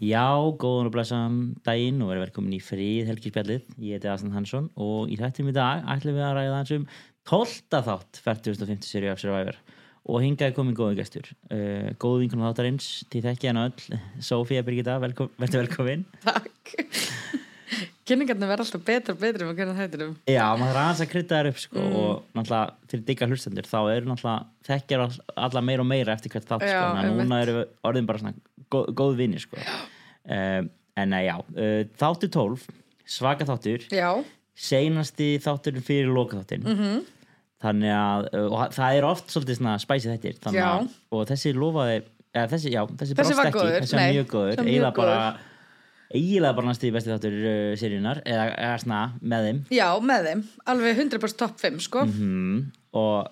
Já, góðan og blessaðan daginn og verið velkomin í frið helgispjallið. Ég heiti Aslan Hansson og í þættum í dag ætlum við að ræða hans um 12. þátt 4050 seri af Survivor og hingaði komin góðu gestur. Uh, góðu vinkunum þáttarins, til þekki hann öll, Sofía Birgitta, velkom, verður velkomin. Takk Kynningarnir verða alltaf betra og betra með hvernig þættinum Já, maður er aðeins að krydda þær upp sko, og náttúrulega fyrir digga hlustendur þá eru náttúrulega þekkjar alla meira og meira eftir hvert þátt sko, að einmitt. núna eru orðin bara svona góð, góð vinni sko. um, en nei, já, uh, þáttur 12 svaka þáttur Já, seinasti þátturinn fyrir lokaþáttin mm Mhm. -hmm. þannig að uh, og það er oft svolítið svona spæsið að, og þessi lofaði eða, þessi, já, þessi, Þessi brást ekki, þessi var mjög góður eiginlega bara. Eiginlega bara næstu besti þáttur uh, seríunar eða, eða svona með þeim já, með þeim Alveg 100% top 5 sko mm, og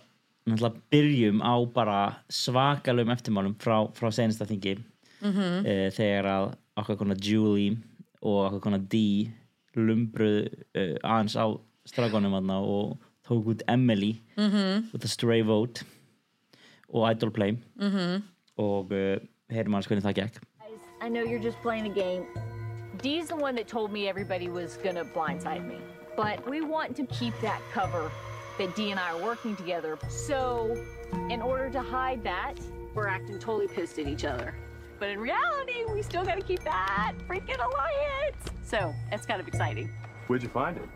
náttúrulega byrjum á bara svakalum eftirmálum frá, frá senasta þingi Mhm. -hmm. uh, þegar að okkar konar Julie og okkar konar Dee lumbruð uh, aðeins á stragonum þarna og tók út Emily Mhm. -hmm. út af Stray Vote og Idol Play -hmm. og uh, heyrum hans hvernig það gekk I know you're just playing a game. Dee's the one that told me everybody was gonna blindside me. But we want to keep that cover that Dee and I are working together. So, in order to hide that, we're acting totally pissed at each other. But in reality, we still gotta keep that freaking alliance. So, that's kind of exciting. Where'd you find it?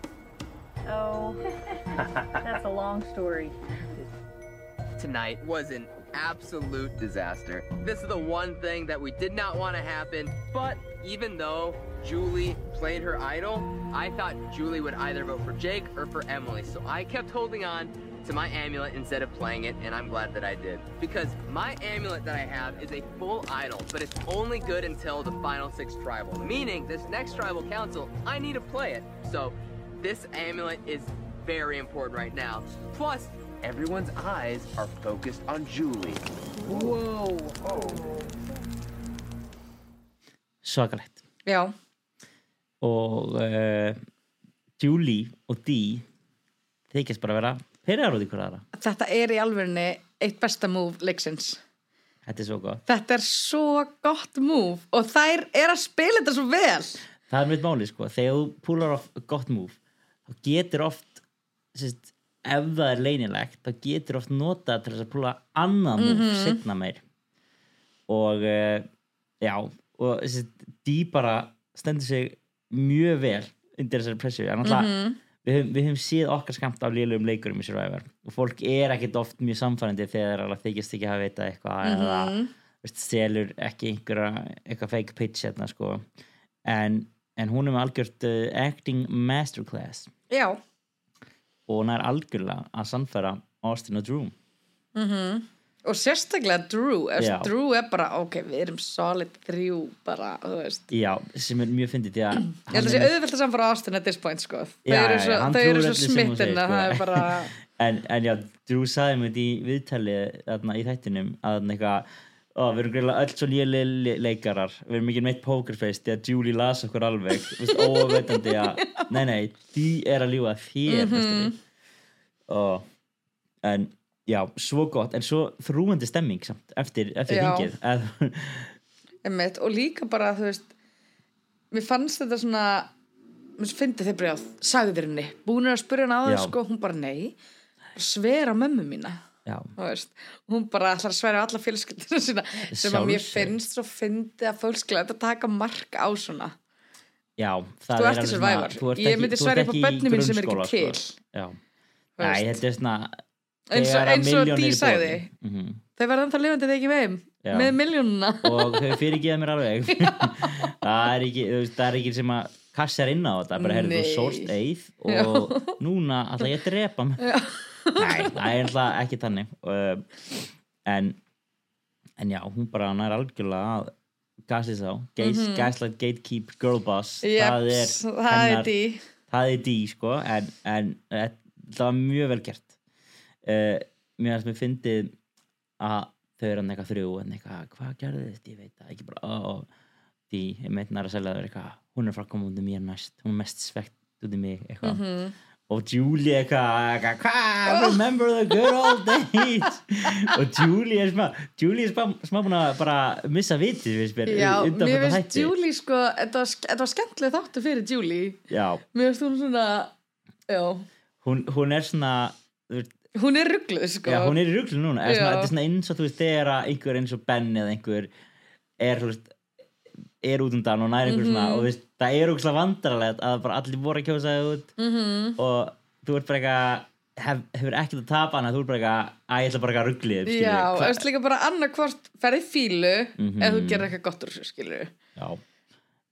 Oh, that's a long story. tonight was an absolute disaster. This is the one thing that we did not want to happen, but even though Julie played her idol, I thought Julie would either vote for Jake or for Emily, so I kept holding on to my amulet instead of playing it, and I'm glad that I did. Because my amulet that I have is a full idol, but it's only good until the final six tribal, meaning this next tribal council, I need to play it. So this amulet is very important right now. Plus, Everyone's eyes are focused on Julie. whoa. svakalegt. Já, og uh, Julie og Dee þykist bara vera pyrrar út í hverja aðra. Þetta er í alvörinni eitt besta move leiksins. Þetta er svo gott. Þetta er svo gott move og þær er að spila þetta svo vel. Það er mitt máli sko, þegar þú púlar off gott move, þá getur oft sérst, ef það er leynilegt þá getur oft notað til þess að púla annað move mm Mhm. setna meir og uh, já, og sérst, dí bara stendur sig mjög vel undir þessari pressu, náttúrulega Mhm. við, höfum, við höfum séð okkar skamt af lélugum leikurum í Survivor og fólk er ekkit oft mjög samfærandi þegar þykist ekki hafa vita eitthvað eða Mhm. veist, selur ekki einhverja eitthvað fake pitch hérna sko en, en hún er með algjört uh, acting masterclass Já, og er algjörlega að sannfæra Austin og Drew og sérstaklega Drew. Drew er bara, ok, við erum solid þrjú bara, þú veist já, sem er mjög fyndið því að Ég held að sé auðvelt að samfara Austin at this point sko. Já, svo, þau eru svo hún segir, smittin að sko. það er bara en, en já, Drew sagði mér í viðtali þarna, í þættinum að eitthvað Ó, við erum greiðlega öll svo léli leikarar. Við erum ekki meitt pokerface því að Julie las okkur alveg. Óvetandi að nei, nei, því er að ljúga þér mm -hmm. og en já, svo gott. En svo þrúandi stemming samt eftir, eftir einmitt, og líka bara, þú veist mér fannst þetta svona mér finnst þeir bara, sagði þér henni. Búin að spyrja hann á það, sko, hún bara nei. Svera mömmu mína hún bara ætlar að sværa á alla fjölskyldina sína sem að mér finnst svo fyndi að fólk skilja að taka mark á svona já það Þú er ert í alveg Survivor. þú ert Ég ekki- myndi þú ert sverja upp á ekki í börnin mín sem eru ekki grunnskóla, til. sko. já, Þú Æ, veist. þetta er svona eins og, þegar að eins og milljónir Dí í sagði boði. Mhm. þau verða ennþá lifandi þegar ekki veim Já. með miljónuna og þau fyrirgeða mér alveg það er ekki þú veist, það er ekki sem að kassar inn á þetta bara herrðu þú Nei. sólst eið og núna ætla ég að drepa mig nei, það er alltaf ekki þannig. Uh, en en já, hún bara nær algjörlega að gasið þá Gas, gaslight gatekeep girl boss. Það er það er Dí það er dí sko en, en eh, það var mjög vel gert. Uh, mér finnst mér fyndið að þau eru hann eitthvað þrjú en eitthvað, hvað gerði þetta, ég veit það ekki bara, ó, því, ég meitnar að selja þau eitthvað, hún er frá að koma út í mér næst. Hún er mest svegt út í mig eitthvað. Mhm. Og Julie eitthvað hvað, remember the good old days. Og Julie er smá Julie er smá, smá búin að bara missa vitið Já, mér finnst Julie sko þetta var, var skemmtileg þáttu fyrir Julie. Já, mér finnst hún svona hún, hún er svona hún er ruggluð sko. Já, hún er í ruglu núna. Er svona, er svona eins og þú veist þegar einhver eins og Ben eða einhver er, þú veist, er út undan og nær einhver Mhm. svona og þú veist, það er ógslag vandrarlegt að bara allir voru að kjósa þig út Mhm. -hmm. og þú ert bara eitthvað hef, hefur ekkert að tapa hana, þú ert bara eitthvað að ég ætla bara eitthvað að ruggli þig Já, eftir líka bara annarkvort ferði fílu Mhm. ef þú gerir eitthvað gott úr þessu skilur Já,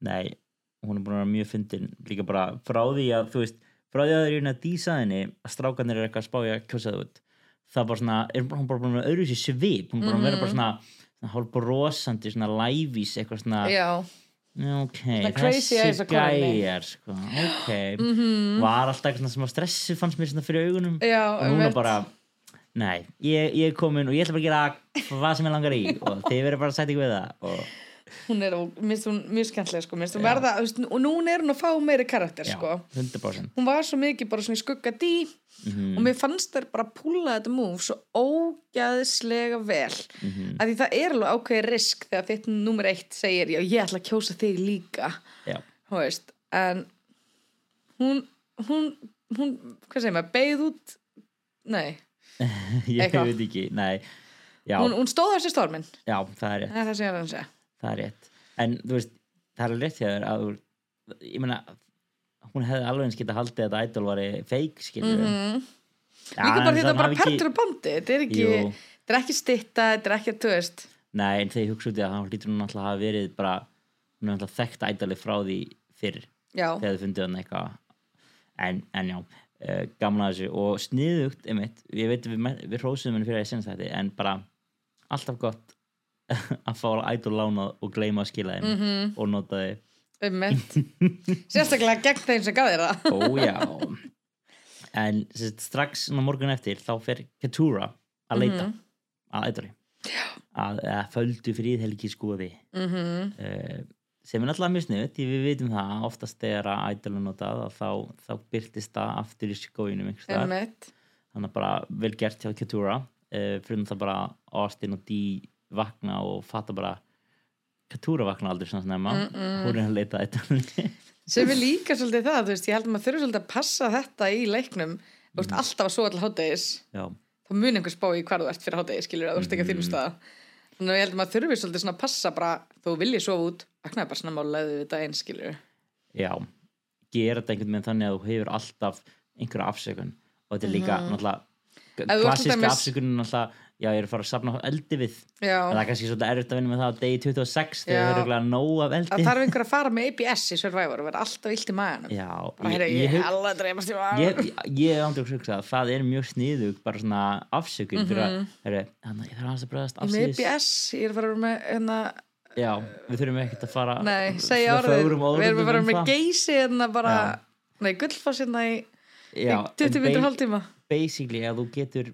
nei, hún er búin að vera mjög fyndin líka bara frá því að þú veist, frá því að það er einu að dísa henni að strákarnir er eitthvað að spája að kjósa það út það bara svona, er hún bara búin að vera öðru sér svip, hún bara að vera bara svona, svona hálf brosandi, svona lævís eitthvað svona, Já, ok, Svona þessi gæjar sko, ok. Var alltaf eitthvað svona stressi fannst mér svona fyrir augunum. Já, og núna einmitt. bara nei, ég, ég er komin og ég ætla bara að gera hvað sem ég langar í og þið verður bara að sæta ykkur við það og hún er, finnst hún mjög skemmtileg sko, mér finnst hún verða, og núna er hún að fá meiri karakter já, sko. Mhm. 100% hún var svo mikið bara svona í skugga dí og mér fannst þær bara púla þetta move svo ógæðslega vel. Mhm. af því það er alveg ákveðið risk þegar þitt nummer eitt segir já ég ætla að kjósa þig líka. Veist, en hún hún, hún hvað segir maður, beigð út nei, ég veit ekki, nei. Hún, hún stóð á sér stormin já, það er rétt. Það er það sem ég er að segja það er rétt. En þú veist, það er rétt hjá þér að ég meina hún hefði alveg eins geta haldið að þetta idol var fake skilur mm -hmm. líka bara því þetta er bara pertur og bandi. Þetta er ekki, þetta er ekki stitta þetta er ekki, þú veist. Nei, en þegar ég hugsa út í að hann lítur hún alltaf að hafa verið bara hún er alltaf þekkt idoli frá því fyrr já, þegar þið fundið hann eitthvað. En, en já, uh, gamla þessu. Og sniðugt, einmitt, ég veit við, me- við hrósum henni fyrir að sinna þetta en bara alltaf gott að fá idol lánað og gleyma að skila þeim Mhm. og nota þið ummitt sérstaklega gegn þeim sem gaf þér það. Ó já. En sérst, strax morgun eftir þá fer Ketura að leita Mhm. að eitthvað að, að földu fríðhelgi skoði mm Mhm. -hmm. sem er náttúrulega mjög sniðut því við vitum það oftast þegar að er notað að þá, þá byrtist það aftur í skóinum þannig að bara vel gert hjá Ketura uh, fyrir það bara Austin og Dee vakna og fatta bara Ketura vakna aldrei svona snemma. Hún er að leita að ædol sem er líka svolítið það, þú veist, ég held að maður þurfi svolítið að passa þetta í leiknum. Þú veist, alltaf að svo all háttegis þá mun einhver spá í hvar þú ert fyrir háttegis skilur að þú ert ekki að þínum stað. Þannig að ég held að maður þurfi svolítið svona að passa bara þú viljið sofa út, vaknaði bara svona málaði við þetta einn skilur. Já. Gera þetta einhvern veginn þannig að þú hefur alltaf einhverja afsökun. Og þetta er líka náttúrulega þú ert til klassíska afsökunin náttúrulega já ég er að fara að safna eldi við en það já, er kannski svolítið erfitt að vinna með það á degi 26 þegar Já. það er eiginlega nóg af að eldi þarf einhver að fara með ABS í Survivor og vera alltaf illt í maganum já, bara hérna, ég, ég, alveg dreymast í ég, maganum ég, ég er ándjóks hugsa að það er mjög sniðug bara svona afsökun fyrir að heru, hana, ég þarf aðeins að bregðast Mhm. með afsýðis ABS, ég er að fara með hérna, já, við þurfum ekkert að fara nei, segja orðið við erum að um það. hérna bara, Já. nei, gullfoss hérna í, í Já, 20 en minnur ba- hálftíma basically að þú getur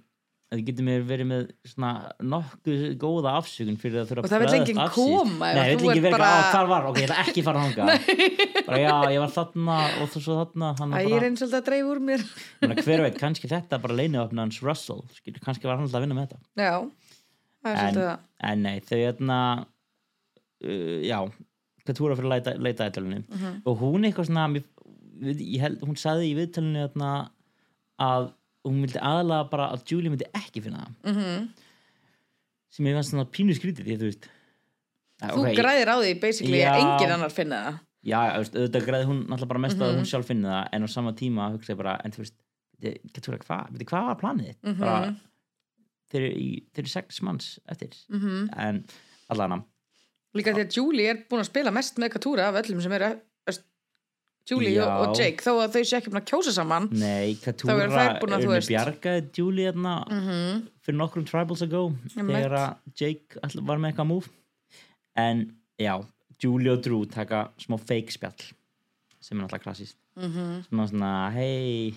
að þú getur mér verið með svona nokkuð góða afsökun fyrir að þurfa Og það vill enginn koma Nei, þú vill enginn vera bara- bara... hvar var, ok, ég ætla ekki að fara hanga bara já, ég var þarna og þú svo þarna hann að ég er bara, eins og þetta að dreif úr mér. Bara, hver veit, kannski þetta bara leinu opna hans Russell, skilur, kannski var hann alltaf að vinna með þetta. Já, það er svolítið það. en nei, þau hérna uh, já, hvað túra fyrir að leita, ætlunni Mhm. og hún eitthvað svona við- ég held, hún sagði í viðtalinu hérna, að hún vildi aðalega bara að Julie myndi ekki finna það Mhm. -hmm. sem ég fannst svona pínu skrítið því að þú veist þú ok, græðir á því basically að enginn annar finna það já, auðvitað græði hún náttúrulega bara mest að Mhm. hún sjálf finni það en á sama tíma hugsa ég bara, en þú veist hvað hvað var planið þitt? Mhm. bara, þeir eru í- þeir eru sex manns eftir Mhm. en allana líka því að Julie er búin að spila mest með Katúra af öllum sem eru Julie Já. og, Jake þó að þau sé ekki búin að kjósa saman Nei, Katúra er veist. bjargaði Julie hérna Mhm. fyrir nokkrum tribals ago Einmitt. þegar að Jake var með eitthvað move en já, Julie og Drew taka smá fake spjall sem er náttúrulega klassist Mhm. svona svona, hei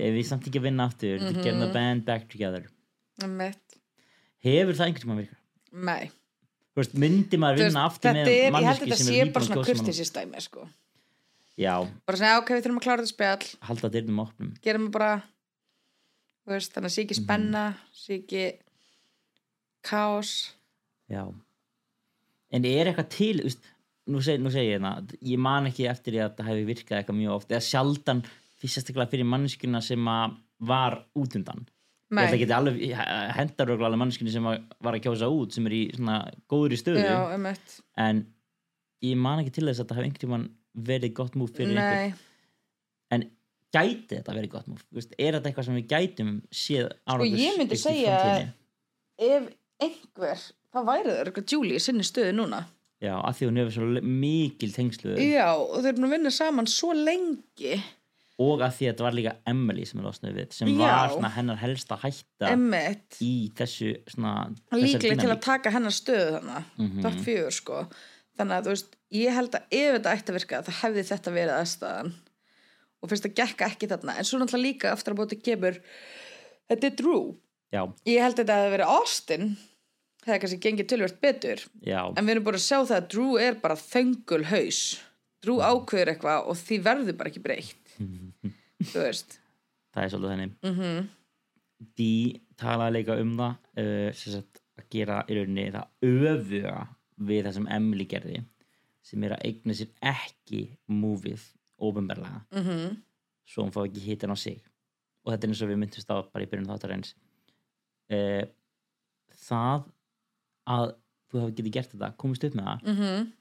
ég við samt ekki að vinna aftur mm -hmm. getting the band back together hefur það einhvern tíma virkað? Nei. Veist, myndi maður vinna aftur þetta með er, ég held manneskju þetta sem sé er bara nýbúin að svona kjósa mann? kurtisistæmi sko. Já, bara segja ok, við þurfum að klára þetta spjall. Halda dyrnum opnum. Gerum við bara veist, þannig að sé ekki Mhm. spenna sé ekki kaos. Já. En er eitthvað til þú veist, nú, seg, nú segi ég hérna ég man ekki eftir að þetta hefði virkað eitthvað mjög oft eða sjaldan fyrst sérstaklega fyrir manneskuna sem var út undan. Nei. geti alveg hendar alveg manneskinu sem var að kjósa út sem er í svona góður í stöðu. Já, um en ég man ekki til þess að þetta hefði einhvern tímann verið gott múf fyrir nei, en gæti þetta verið gott múf er þetta eitthvað sem við gætum séð Sko, ég myndi segja- ef einhver það væri það eitthvað Julie í sinni stöðu núna. Já, að því hún hefur svo mikil tengslu já, og þau eru búin að vinna saman svo lengi. Og að því að þetta var líka Emily sem er losnað við sem Já. var svona hennar helsta hætta emmitt, í þessu líklega til að taka hennar stöðu þannig, top 4 sko. Þannig að þú veist, ég held að ef þetta ætti að virka það hefði þetta verið aðstæðan og finnst það gekka ekki þarna. En svo náttúrulega líka aftur að bóti kemur þetta er Drew. Já, ég held að þetta hefði verið Austin. Það er kannski gengið tölvört betur. Já, en við erum bara að sjá það að Drew er bara þöngul haus. Drew ákveður eitthvað og því verður bara ekki breytt. Þú veist. Það er svolítið henni mm -hmm. Dee talaði líka um það uh, að gera í rauninni það öfuga við það sem Emily gerði sem er að eigna sér ekki múfið ofinberlega Mm -hmm. svo hún fá ekki hitin á sig. Og þetta er eins og við myndumst á bara í byrjun þáttarins. Uh, það að þú hafi getið gert þetta, komist upp með það. Mm -hmm.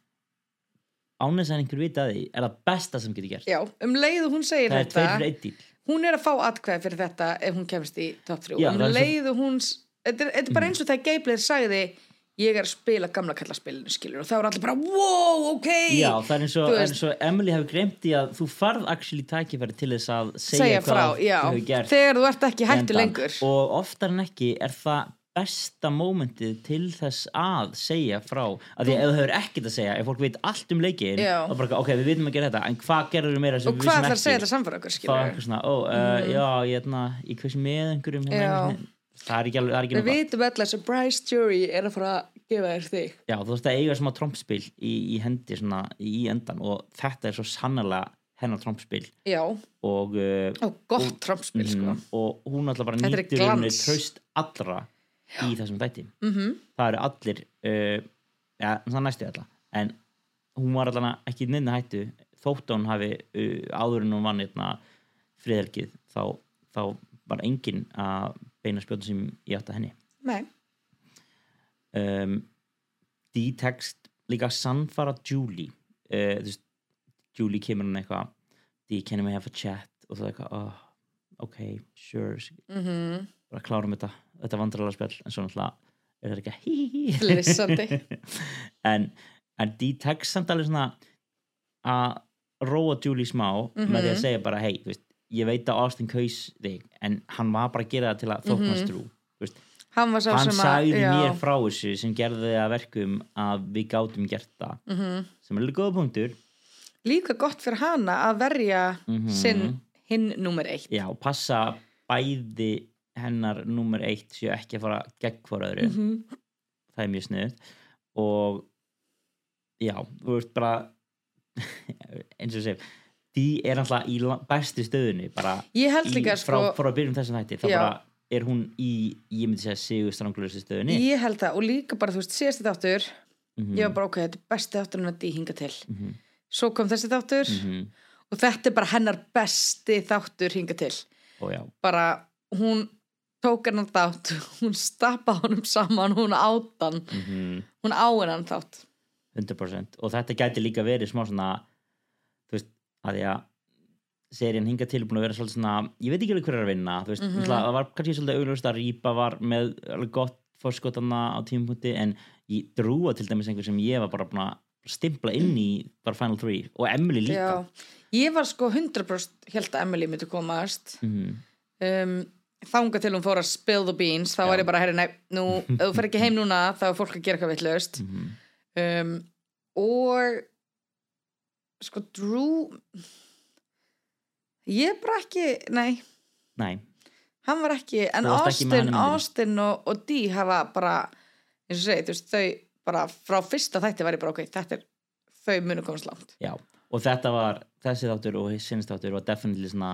ánægis að einhver vita að því er það besta sem getur gert. Já, um leið og hún segir það er þetta díl hún er að fá atkvæði fyrir þetta ef hún kemst í top 3 Já, um það er leið og hún þetta er, þetta er bara eins og þegar Geiblir sagði ég er að spila gamla kallaspilinu skilur og þá er allir bara wow, ok. Já, það er eins og, eins og Emily hefur glemt í að þú farð actually tækifæri til þess að segja, segja frá, hvað já, þú hefur gert. Þegar þú ert ekki í hættu lengur. Og oftar en ekki er það besta mómentið til þess að segja frá. Að því að ef þú hefur ekkert að segja ef fólk veit allt um leikin og bara, ok, við vitum að gera þetta en hvað gerður við meira sem og við hvað vissum ætlar að segja ekki þetta samfara okkur það er eitthvað svona, ó, uh, já, ég, na, ég hvers með einhverjum hérna. Það er ekki alveg, það er ekki við vitum öll að surprise jury er að fara að gefa þér þig. Já, þú veist að eiga smá trompspil í, í hendi svona í endan og þetta er svo sannlega hennar trompspil. Já, og uh, og gott trompspil sko. Mhm, og hún alltaf bara Þetta er nýtur henni glans. traust allra í þessum þætti. Mm -hmm. það eru allir uh, ja, það næstu alla. En hún var allan ekki nynna hættu. Þótt að hún hafi uh, áður en hún vann hérna friðelgið þá, þá var enginn að beina spjóðum sem ég átt að henni. Nei, um, D-text líka sannfara Julie. Uh, veist, Julie kemur hann eitthvað D, can we have a chat? Og það er eitthvað, oh, ok, sure. Mm bara klárum þetta, þetta vandrarlega spjall en svo náttúrulega er þetta ekki hí hí en, en D-text samt alveg svona að róa Julie smá með því að Mhm. segja bara, hei, þú veist ég veit að Austin kaus þig en hann var bara að gera það til að þóknast trú þú veist hann hann sem já. mér frá þessu sem gerði að verkum að við gátum gert það Mhm. sem er alveg góða punktur líka gott fyrir hana að verja Mhm. sinn hinn nummer eitt já, passa bæði hennar nummer eitt séu ekki að fara gegn hvora öðru Mhm. það er mjög sniðut og já, þú veist bara eins og segir því er alltaf í bestu stöðunni bara ég held í, líka frá, sko frá að byrjum þessum þætti þá Já. bara er hún í, ég myndi segja sigur stranglustu stöðunni. Ég held það og líka bara þú veist síðasti þáttur Mhm, ég var bara ok, þetta er besti þáttur en þetta hinga til. Mhm, svo kom þessi þáttur mhm, og þetta er bara hennar besti þáttur hinga til. Já, bara hún tók hennar þátt hún stappa honum saman, hún átan mhm. Hún á hennan þátt. 100% og þetta gæti líka verið smá svona að því að serían hinga til búin að vera svolítið svona ég veit ekki alveg hver er að vinna veist, mm það var kannski svolítið augljóst að Rýpa var með alveg gott fórskotana á tímapunkti en ég drúa til dæmis einhver sem ég var bara búin að stimpla inn í bara Final 3 og Emily líka Já. ég var sko 100% held að Emily myndi komast Mhm, um, þanga til hún fór að spill the beans þá Já. var ég bara, herri, nei, nú, ef þú fer ekki heim núna þá er fólk að gera eitthvað vitlaust mhm. um, og sko Drew ég bara ekki nei, nei, hann var ekki en Þú varst ekki með Austin, hann í myndinni. Austin og, og Dee hafa bara eins og segi, þú veist, þau bara frá fyrsta þætti var ég bara ok, þetta er þau munu komast langt. Já og þetta var, þessi þáttur og sinns þáttur var definitely svona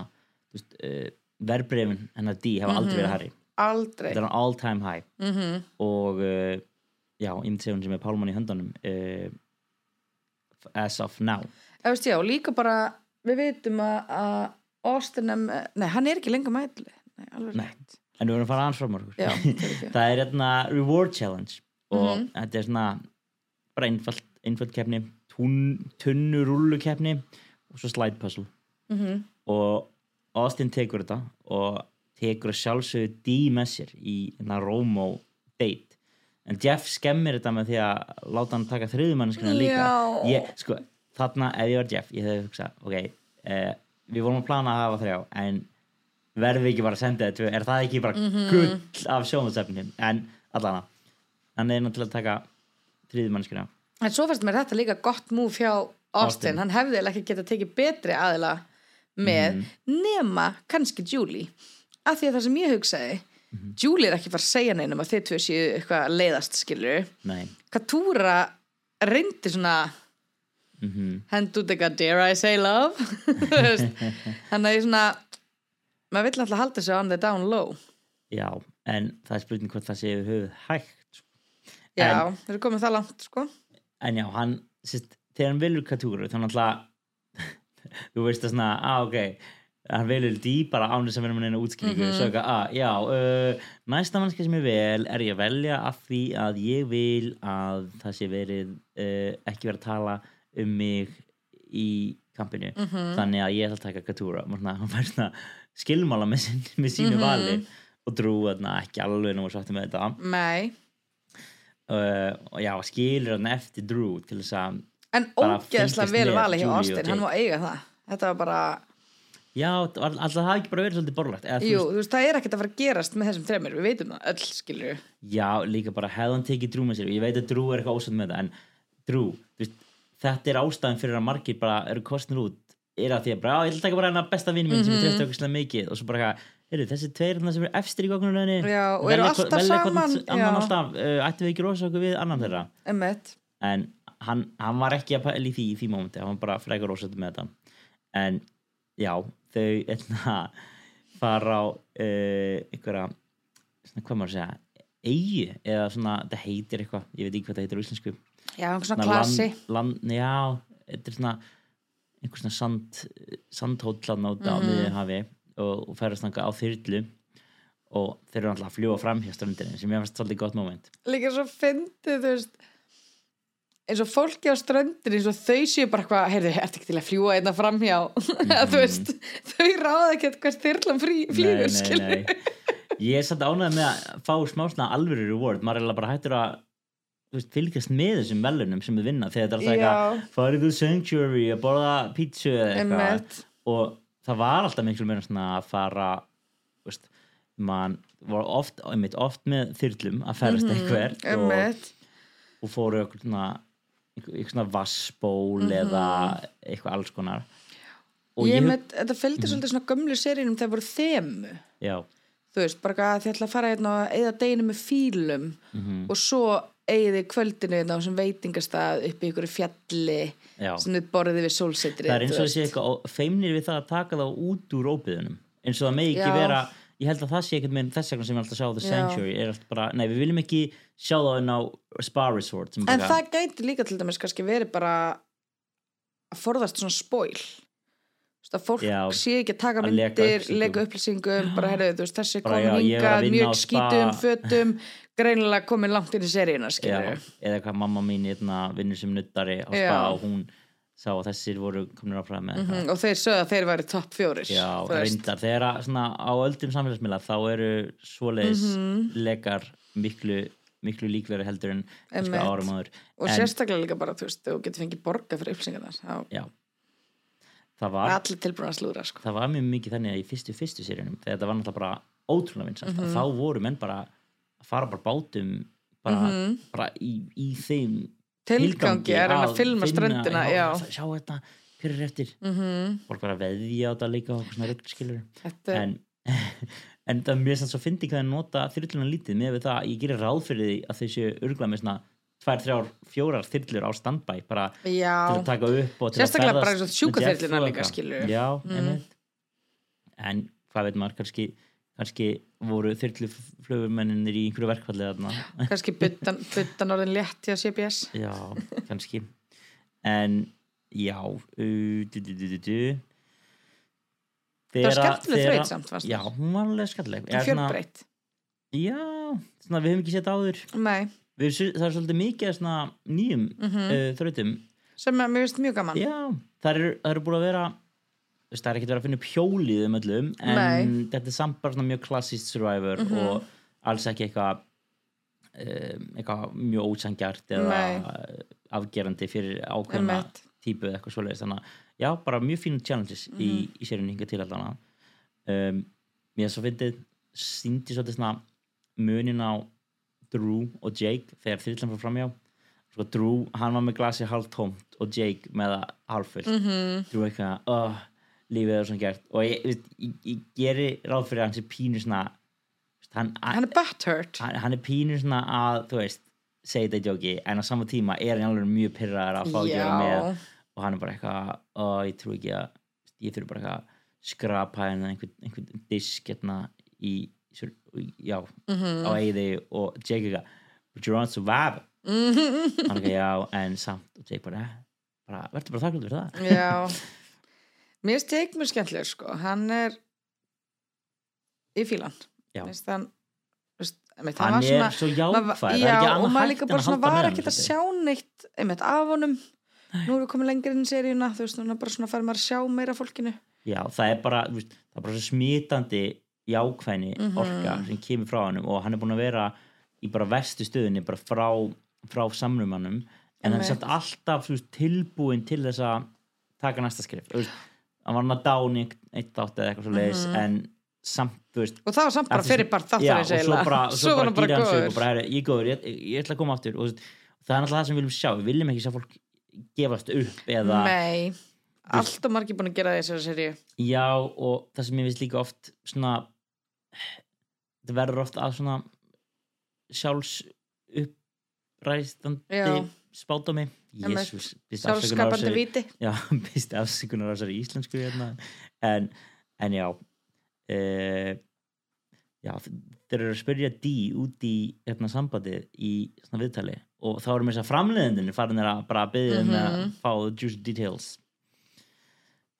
þú veist, uh, verbreyfin hennar D hafa aldrei verið herri aldrei. Þetta er all time high. -hmm. og uh, já, ég myndi segja hún sem er pálmann í höndunum uh, as of now Veist, já, líka bara við vitum að- að Austin em, nei, hann er ekki lengur mætli nei, alveg Nei. rétt en við verðum að fara aðeins já, fyrirgefðu. það er hérna reward challenge og Mhm. þetta er svona bara einfald, einfald keppni tunnu rullu keppni og svo slide puzzle Mhm. og Austin tekur þetta og tekur að sjálfsögðu D með sér í hérna Romo date en Jeff skemmir þetta með því að láta hann taka þriðumannskina líka ég, sko, þarna ef ég var Jeff ég hefði hugsað, ok eh, við vorum að plana að hafa þrjá en verðum við ekki bara að senda þetta er það ekki bara Mhm. gull af sjónvarsefnum en allana hann er náttúrulega að taka þriðumannskina en svo fannst mér þetta líka gott múf hjá Austin, hann hefði ekki getað tekið betri aðila með nema kannski Julie. Af því að það sem ég hugsaði Julie er ekki fara að segja neinum að þið tvö séu eitthvað að leiðast skilur nei, Katúra reyndi svona mhm. Hend út eitthvað dare I say love? Þannig að ég svona maður vill alltaf halda sig on the down low. Já, en það er spurning hvort það sé við höfuð hægt sko. já, þeir eru komið það langt sko. En já, hann, sérst, þegar hann velur katúru þannig alltaf þú veist það svona, að ok. Hann velur dý bara án þess að vera með neina útskýringu. Mm -hmm. svo eitthvað, að já uh, næsta mannski sem ég vel er ég að velja af því að ég vil að það sé verið uh, ekki verið að tala um mig í kampinu. Þannig að ég ætla að taka katúra hann fær svona skilmála með, sín, með sínu vali og drú ekki alveg nú svartu með þetta. Nei, uh, og já, skilur hann eftir Drew til þess að en ógeðslega vel með valið hjá Austin. Hann má eiga það. Þetta var bara, já, alltaf það hafi ekki bara verið svolítið borlegt eða, jú, þú veist, það er ekkert að fara að gerast með þessum þreymur, við veitum það öll skilur já, líka bara hefði hann tekið Drew með sér. Ég veit að Drew er eitthvað ósætt með þetta en Drew, þú veist, þetta er ástæðan fyrir að margir bara eru kostnir út er að því að bara, ég að taka bara hennar besta vinni minn sem Mhm. ég trefst okkur mikið. Og svo bara heyrðu, þessi tveir þarna sem eru efstir í Já, og eru alltaf saman, uh, ættum við ekki rosa okkur við annan þeirra? Emmitt, en hann, hann var ekki að pæla í því í því mómenti, hann var bara frekar ósættu með þetta. En já þau eitna, fara á uh, einhverja svona, hvað maður að segja eigi eða svona, þetta heitir eitthvað ég veit ekki hvað það heitir á íslensku já, einhver svona Svona klasi. land, land, já, þetta er svona einhver svona sand sandhótlan á, Mhm. miðju hafi og, og færast þanga á þyrlu og þeir eru alltaf að fljúa fram hjá ströndinni sem ég fannst svolítið gott moment. Líka svo fyndið, þú veist eins og fólki á ströndin eins og þau séu bara eitthvað, heyrðu, ertu ekki til að fljúa einna framhjá þú veist, þau ráða ekki þyrlan frí, flýgur, skilur ég er satt ánægð með að fá smá svona alvöru reward, maður er bara hættur að veist, fylgjast með þessum velunum sem við vinna þegar þetta er alltaf eitthvað farið þú sanctuary að borða pítsu eða eitthvað. Og það var alltaf miklu meira svona að fara veist, mann var oft, einmitt, oft með þyrlum að ferast eitthvað og, Mhm, emmitt og fóru eitthvað svona eitthvað svona vassból Mhm. eða eitthvað alls konar. Og ég ég, með, þetta fylgdi svolítið svona gömlu seríunum þegar voru þemu. Já, þú veist, bara að þið ætla að fara hérna og eða deginu með fílum Mhm. og svo eigið kvöldinu hérna á sem veitingastað upp í ykkur fjalli já sem þið borðið við sólsetrið það er eins og þessi eitthvað feimnir við það að taka þá út úr óbyðunum eins og það megi ekki Já. vera ég held að það sé ekkert með þess vegna sem ég alltaf sjá The. Sanctuary er alltaf bara, nei við viljum ekki sjá það inn á Spa Resort en bara, það gæti líka til dæmis kannski verið bara að forðast svona veist, að fólk Já. sé ekki að taka Að leka myndir, upplýsingum. leka upplýsingum bara herrið, þú veist, þessi Bara, komin já, ég var að hingað vinna á mjög skítum fötum greinilega komin langt inn í seríuna eða eitthvað mamma mín hérna, vinnur sem nuttari á Spa og hún sá að þessir voru komin á fram með mm, og þeir sögðu að þeir væri topp fjórir Já, reyndar, þegar að, svona, á öldum samfélagsmiðla þá eru svoleiðis Mhm. lekar miklu, miklu líkveri heldur en árum áður og En- sérstaklega líka bara, þú veist, þú getur fengið borga fyrir upplýsingarnar þá Já, það var að slúra sko. það var mjög mikið þannig að í fyrstu fyrstu sérjunum þegar þetta var náttúrulega bara ótrúlega vinsast Mhm. mm þá voru menn bara að fara bara bátum bara, bara í, í þeim tilgangi hann að filma finna- ströndina já, sjá þetta, hver er eftir? Mm -hmm. bara bara veðja á þetta líka og svona ruggskilur þetta en, en það er mjög sann svo fyndi hvað að nota þyrluna lítið. Með við það, ég gerir ráð fyrir því að þau séu örgla með svona tvær, þrjár, fjórar þyrlur á standbæ bara já, til að taka upp og til Sérstaklega að ferðast bara sjúkraþyrlurnar jet og líka, skilurðu. já, Mm. en hvað veit maður, kannski kannski voru þyrluflugumennir í einhverju verkfalli þarna. Kannski buttan, buttan orðin létt hjá CBS já, kannski. En já uh, du, du, du, du. það var skemmtileg þraut samt fannst já, hún var alveg skemmtileg. Eða svona- fjölbreytt. Já, svona við höfum ekki sett áður. Við, það er svolítið mikið svona nýjum Mhm. uh, þrautum. Sem að mér finnst mjög gaman. Já, það eru, það eru búin að vera veist, það er ekkert verið að finna upp hjólið um öllum en Nei. þetta er samt bara mjög klassist survivor Mhm. og alls ekki eitthvað um, eitthvað mjög ósangjart eða Nei. afgerandi fyrir ákveðna típu eða eitthvað svoleiðis þannig að já, bara mjög fínu challenges í, Mhm. í sérinu hinga til allana um, mér svo fyndið síndi svolítið svona munin á Drew og Jake þegar þyrlan fór framjá sko Drew, hann var með glasi halvt tómt og Jake með það halvfullt mm. -hmm. Drew eitthvað, oh, lífið er svona gert. Og ég, ég, ég, ég geri ráð fyrir að hann sé pínu svona hann, hann er butthurt. Hann, hann er pínu svona að þú veist, segja þetta í djóki en á sama tíma er hann alveg mjög pyrraðar að fá að vera með. Og hann er bara eitthvað, ó, ég trú ekki að ég þurfi bara eitthvað að skrapa hérna einhvern, einhvern disk hérna í, já, Mhm. á eiði og Jake eitthvað but you're on survival. Hann eitthvað, já, en samt. Og Jake bara, "Eh, bara verður bara þakklútur fyrir það. Já mér finnst Jake mjög skemmtileg sko. Hann er í fílan. Mér finnst hann veist, einmitt, hann var er svona- svo maður jákvæð var- er já, ekki og annað maður líka bara svona var ekkert að hann sjá neitt einmitt af honum. Nú erum við komið lengri inn í seríuna þú veist, núna bara svona fær maður að sjá meira fólkinu. Já, það er bara, veist, það er bara svo smitandi jákvæðni Mhm. orka sem kemur frá hann og hann er búin að vera í bara vestu stöðunni bara frá, frá samrumannum en hann er alltaf veist, tilbúin til þess að taka næsta skrif hann var hann að dáni eitt átt eða eitthvað svo leiðis en samt, þú veist og það var samt bara eftir- fyrir bara já, þáttur og svo bara, svo var bara, gýra hann sig upp og bara, "Herra, ég góður, ég, ég, ég ætla að koma aftur. Og veist, það er náttúrulega það sem við viljum sjá. Við viljum ekki sjá fólk gefast upp eða, nei, allt og margir búin að gera þessari seríu. Já, og það sem ég veist líka oft svona það verður oft að svona sjálfs uppræstandi Spátómi Einmitt. Jésús, sjálfskapandi viti já, býst afsökunar á þessari íslensku hérna. en, en já uh, já þeir eru að spyrja D út í hérna, sambandi í svona viðtali og þá erum þess að framleiðendin farin að bara byggja um að Mhm. fá the juicy details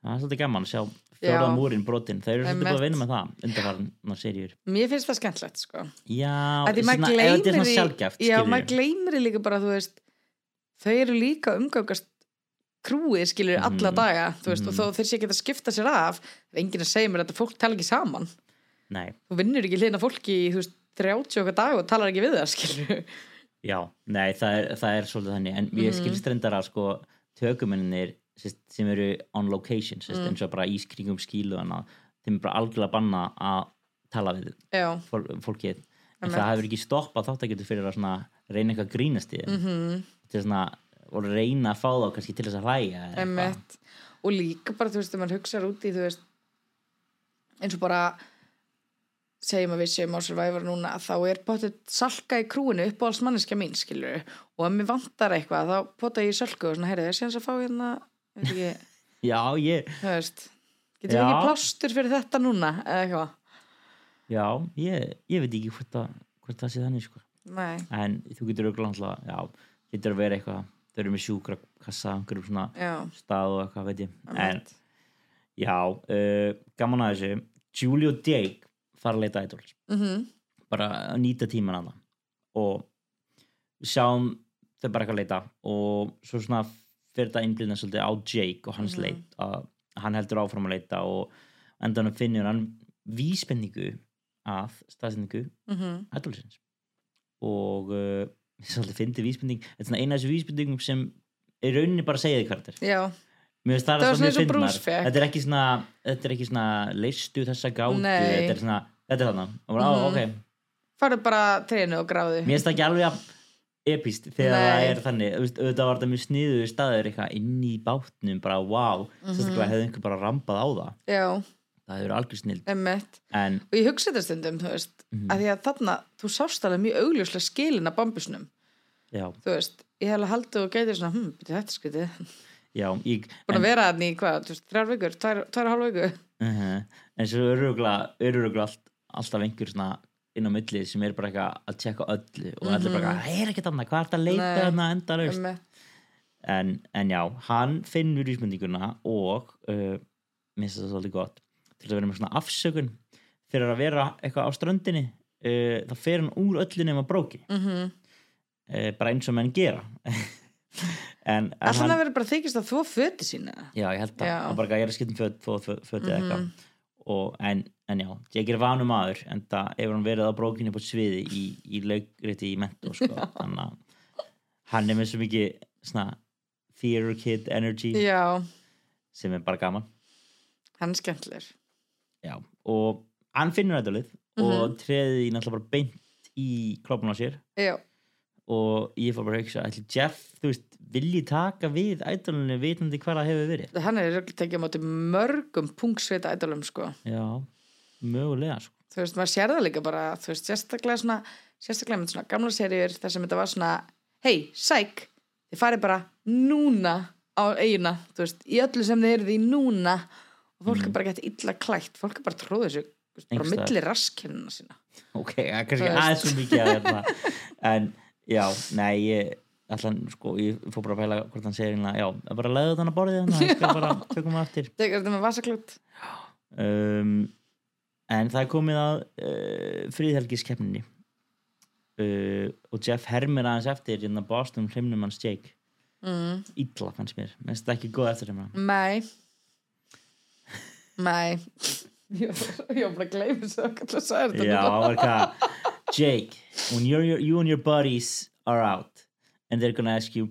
það er svolítið gaman að sjá Já. fjóraða múrin brotin þeir eru svolítið búin að vinna með það undarfarnar serjur mér finnst það skemmtlegt sko já, að því maður er gleymir því já, maður gleymir því líka bara veist þau eru líka að umgangast krúið skilur alla Mhm. daga veist, Mhm. og þó þeir sé ekki að skipta sér af það er enginn að segja mér að fólk tala ekki saman nei, þú vinnur ekki hlýna fólki í þú veist 30 okkar dag og talar ekki við það skilur Já, nei, það er, það er svolítið þannig en ég Mhm. skilst reyndar að sko tökumennir sem eru on location sest, Mm. eins og bara í kringum skílu þeim er bara algjörlega banna að tala við fól, fólkið. En það hefur ekki stoppað þáttaketur fyrir að svona reyna eitthvað að grínast í þeim. Mhm. Til svona, og reyna að fá þá kannski til þess að hlæja og líka bara þú veist, þegar maður hugsaður út í þú veist eins og bara segjum að við séum á Survivor núna þá er potið salka í krúinu upp á alls manneskja mín skilur og ef mér vantar eitthvað þá pota ég í sölku og svona heyrðu hans að fá hérna ekki, Já, ég, veist getur við Já. ekki plástur fyrir þetta núna eða eitthvað? Já, ég, ég veit ekki hvort, að, hvort það sé þannig sko. En þú getur auðvitað getur að vera eitthvað þau eru með sjúkra kassa, stað og eitthvað veit ég. En já, uh, gaman að þessu. Julie og Jake fara að leita idols Mhm. bara að nýta tíman að það. Og við sjáum þau bara eitthvað að leita og svo svona fyrir þetta innblýðna svolítið á Jake og hans Mhm. leit að hann heldur áfram að leita og endanum finnur hann vísbendingu að staðsendingu Mhm. idolsins og uh, svolítið fyndi vísbending þetta er svona eina af þessu vísbendingum sem í rauninni bara segja þig er já, það var svona eins og fékk. Þetta er ekki svona, þetta er ekki svona leistu þessa gátu, Nei. þetta er svona, þetta er þarna. Á, ok, farðu bara trénu og gráðu mér finnst það ekki alveg að epist þegar Nei. það er þannig. Auðvitað var þetta mjög sniður staður eitthvað inn í bátnum, bara wow, Mhm. sérstaklega hefði einhver bara rampað á það. já, Það hefur algjör emmitt En, og ég hugsa þetta stundum, veist Mhm. að því að þarna, þú sást alveg mjög augljóslega skilin af bambusnum já, þú veist, ég hef alveg haldið og gætið svona, hm, byrju þetta ég, búin að vera þannig í hvað, þrjár vikur tvær, og hálf viku uh en svo eru allt, alltaf einhver svona inn á milli sem er bara eitthvað að tjekka öllu og allir bara, það er ekkert annað, hvað er þetta að leita þarna? Endalaust Einmitt. en, en já, hann finnur vísmyndinguna og uh, minnst það svolítið gott. Til að vera með svona afsökun fyrir að vera eitthvað á ströndinni uh, þá fer hann úr öllu nema bróki. Mhm. uh, bara eins og menn gera. En, en Alltaf hann verður bara þykist að þvó föti sína. Já, ég held að, Já. hann bara ég er að skipta um föt, föt, föt, föt eða Mhm. eitthvað og, en, en já, Jake er vanum maður en það hefur hann verið á brókinni på sviði í, í laugriti í mentó sko. þannig að hann er með svo mikið svona theater kid energy Já, sem er bara gaman. Hann er skemmtilegur. Já. og hann finnur þetta lið Mhm. og treði í náttúrulega bara beint í klopun á sér. Já, og ég fór bara að hugsa ætli Jeff, þú veist, vilji taka við ædolunni vitandi hvað það hefur verið? Hann er tekið á mörgum pungsveita ædolum sko. Já, mögulega sko. þú veist, maður sér það líka bara þú veist, sérstaklega svona sérstaklega með svona gamla serjur þar sem þetta var svona hei, sæk, þið farið bara núna á eigina þú veist, í öllu sem þið eruð í núna og fólk er bara gett illa klætt fólk er bara tróðið veist, bara á Einhvers staðar. milli raskennina sína ok, það er kannski aðeins svo mikið að hérna. en já, nei ég ætla, sko, ég fór bara að pæla hvort hann segir hérna, já, það er bara að leiða þannig að borðið þannig, ég skal bara tökum það aftur þetta með vasaklút um, en það komið að uh, fríðhelgiskeppninni uh, og Jeff hermir aðeins eftir hérna Boston hreimnum hans Jake. Mm. illa fannst mér, mér finnst það ekki góð eftir hérna mæ. Mæ. Ég var bara að gleyma þessu að sagði þetta já, núna. var hvað? Jake, when you're, you're, you and your buddies are out and they're gonna ask you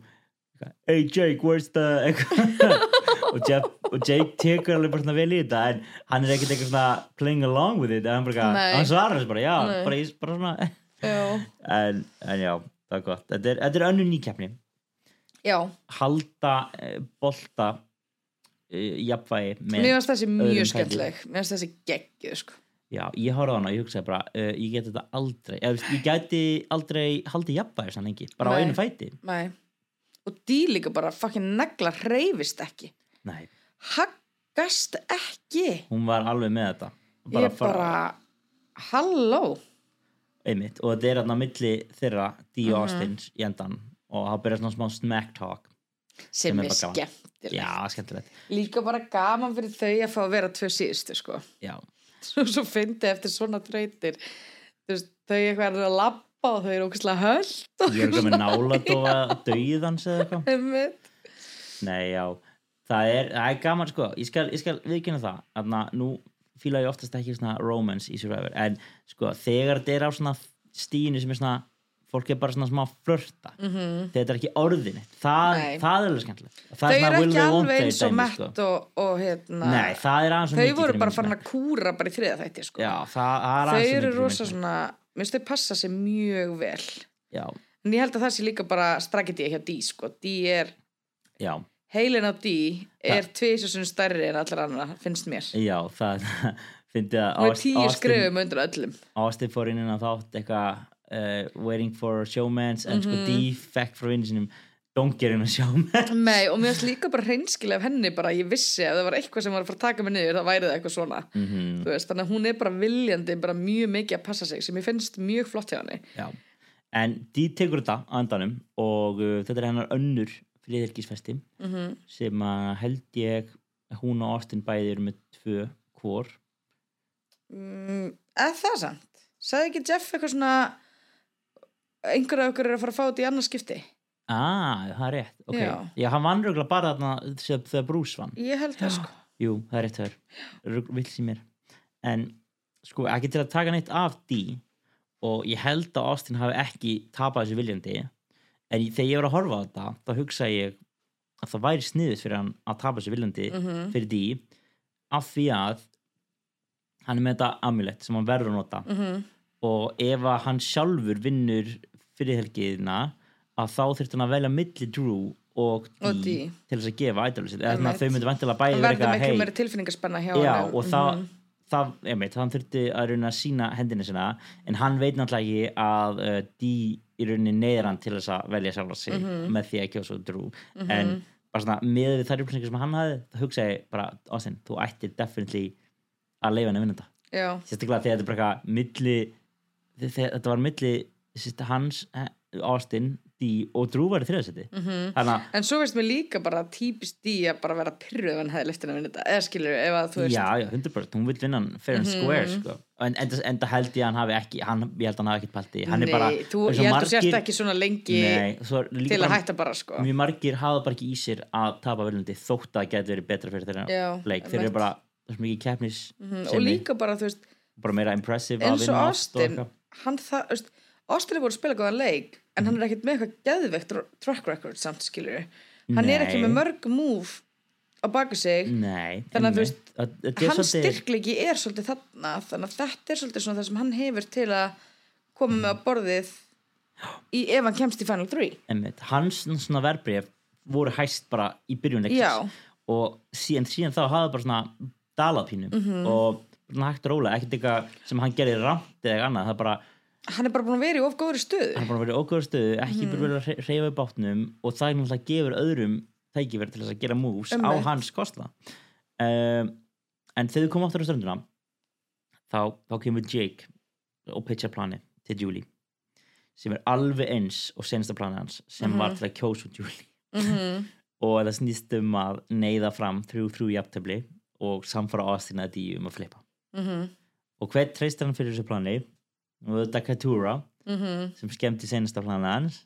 hey Jake, where's the og, Jeff, og Jake tekur alveg bara svona vel í þetta en hann er ekkert eitthvað svona playing along with it, hann, bara, hann svarar þessu bara, já, bara, ég- bara svona. En, en já, það er gott. Þetta er, þetta er önnur nýkeppni. Já, halda uh, bolta uh, jafnvægi með mér finnst þessi mjög fæti. skemmtileg. mér finnst þessi geggjuð sko. Já, ég horfði á hana og ég hugsaði bara uh, ég geti þetta aldrei, veist, ég geti aldrei haldið jafnvægi sann lengi, bara á Nei. einu fæti. Nei. Og dý líka bara fucking negla hreyfist ekki. Nei, haggast ekki. Hún var alveg með þetta. Ég bara halló. Einmitt, og þetta er þarna á milli þeirra Dee Mhm. Austins í endan og það byrjar svona smá smack talk. Sem, Sem er bara skemmtilegt. Já, skemmtilegt. Líka bara gaman fyrir þau að fá að vera tvö síðustu sko. Já, svo, svo fyndi eftir svona treytir veist, þau eitthvað er að labba og þau eru ógæslega höld og ég er ekki með náladofa dauðans eða eitthvað. Nei, já, það er, það er gaman sko, ég skal, ég skal viðkynna það. Þannig að nú fíla ég oftast ekki svona romance í Survivor, en sko þegar þetta er á svona stíinu sem er svona fólk er bara svona smá flörta mm -hmm. þetta er ekki orðin það, það er alveg skemmtilegt. Þau er eru ekki alveg eins og mett sko. og, og hérna Nei, þau voru bara farin að kúra bara í þriða þætti sko. Já, það, það er þau eru rosa svona mér finnst þau passa sér mjög vel. Já, en ég held að það sé líka bara strakiti hjá Dí sko. Dí er, já, heilin á Dí er tviðsjósunum stærri en allar annar finnst mér. Já, það fyndi að og er tíu skrifum undir öllum. Austin fór inn inn á þátt eitthvað uh, waiting for showmans en Mhm. sko defect frá vinnu sinum don't get in a showman Nei, og mér finnst líka bara hreinskilega af henni bara ég vissi að það var eitthvað sem var að fara að taka mig niður þá væri það eitthvað svona. Mhm. Þú veist, þannig að hún er bara viljandi bara mjög mikið að passa sig sem ég finnst mjög flott hjá henni. Já. en Dee tekur þetta á endanum og uh, þetta er hennar önnur friðhelgisfesti mm sem að held ég að hún og Austin bæði eru með tvö hvor. Mm, eða það samt? Sagði ekki Jeff eitthvað svona einhver af okkur er að fara að fá þetta í annars skipti ah, það er rétt okay. Já. Já, hann vann röglega bara þarna þegar Bruce vann ég held það sko Jú, það er rétt þör vill sem mér en sko, ekki til að taka neitt af Dee og ég held að Austin hafi ekki tapað þessu viljandi en þegar ég var að horfa á þetta þá hugsa ég að það væri sniðið fyrir hann að tapa þessu viljandi Mhm. fyrir Dee af því að hann er með þetta amulett sem hann verður að nota Mhm. og ef að hann sjálfur vinnur fyrir helgiðina að þá þurfti hann að velja milli Drew og Dee, Og Dee. til þess að gefa idolið eða þannig að þau myndu vantilega bæði það eitthvað, miklu hey, meiri tilfinningaspenna hjá já, honum. og það, Mhm. það einmitt, hann þurfti að reyna að sína hendina sinna en hann veit náttúrulega ekki að uh, Dee í rauninni neyðir hann til þess að velja sjálfa sig með því að kjósa Drew. En bara svona með þær upplýsingar sem hann hafði þá hugsa ég bara, Austin, þú ættir definitely að leifa hann að vinna þetta. Sérstaklega þegar þetta er bara milli þetta var milli hans, eh, Austin Dee og Drew var í þriðasetti mm Mhm. -hmm. en svo veist mér líka bara típist í að bara vera pyrruð ef hann hefði listin að vinna þetta. Eða skilur, ef að þú veist Já, já, 100% hún vil vinna hann fair and square sko. en enda, enda held ég að hann hafi ekki hann, ég held að hann hafi ekkert hann Nei, bara, þú, ég held að margir- sérst ekki svona lengi Nei, svo til að hætta bara sko. Mjög margir hafa bara ekki í sér að tapa viljandi þótt að það geti verið betra fyrir þeirra leik. Þeir eru bara, það er svo mikið keppnis Mhm, og líka bara, þú veist, bara meira impressive vinna oft Austin hann það, er búin að spila góðan leik en hann er ekkert með eitthvað geðveikt tr- track record samt skilur hann er ekki Nei. með mörg move á baku sig Nei, Þannig að þú veist, hans styrklegi er svolítið þarna þannig að þetta er svolítið það sem hann hefur til að koma með á borðið í, ef hann kemst í Final 3 einmitt, hans svona verbreyf voru hæst bara í byrjun Já. leiksins og síðan, síðan þá hafa bara svona dalað pínu Mhm. og svona hægt og rólega, ekkert eitthvað sem hann gerði ramt eða eitthvað annað, það bara hann er bara búin að vera í of góðri stöðu hann er bara verið ógöður stöðu, ekki Mhm. bara verið að reyfa upp bátnum og það er náttúrulega gefur öðrum tækifæri til þess að gera moves á Einmitt. hans kostla um, en þegar við komum áttur á stönduna þá, þá kemur Jake og pitcha plani til Julie sem er alveg eins og senasta plani hans sem var Mhm. til að kjósa út Julie og það snýst um að neyða fram þrjú þrjú jafntefli og samfara Austin að díu um að flipa Mhm. og hvern treystir hann fyrir þessu plani og þetta Katura Mhm. sem skemmti senasta plani hans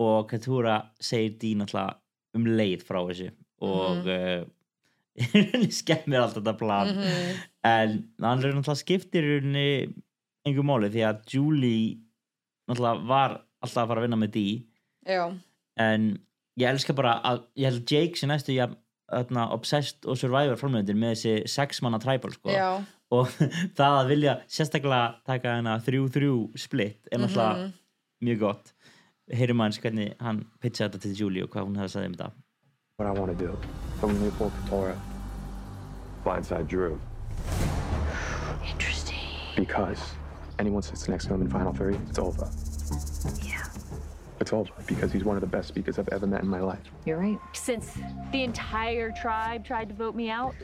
og Katura segir Dee náttúrulega um leið frá þessu og mm skemmir allt þetta plan Mhm. en hann er náttúrulega skiptir rauninni einhver máli því að Julie náttúrulega var alltaf að fara að vinna með já, en ég elska bara að ég held að Jake sé næstu ja, öðna, Obsessed og Survivor framlöndir með þessi sex manna tribal sko. Já og það að vilja sérstaklega taka hana þrjú þrjú splitt er náttúrulega Mhm. mjög gott heyrum aðeins hvernig hann pitchaði þetta til Julie og hvað hún hefði að sagði um þetta What I want to do from Newport Katora, Blindside Drew. Interesting. because anyone sits next to him in Final Three, it's over. Yeah. It's over because he's one of the best speakers I've ever met in my life. You're right. Since the entire tribe tried to vote me out,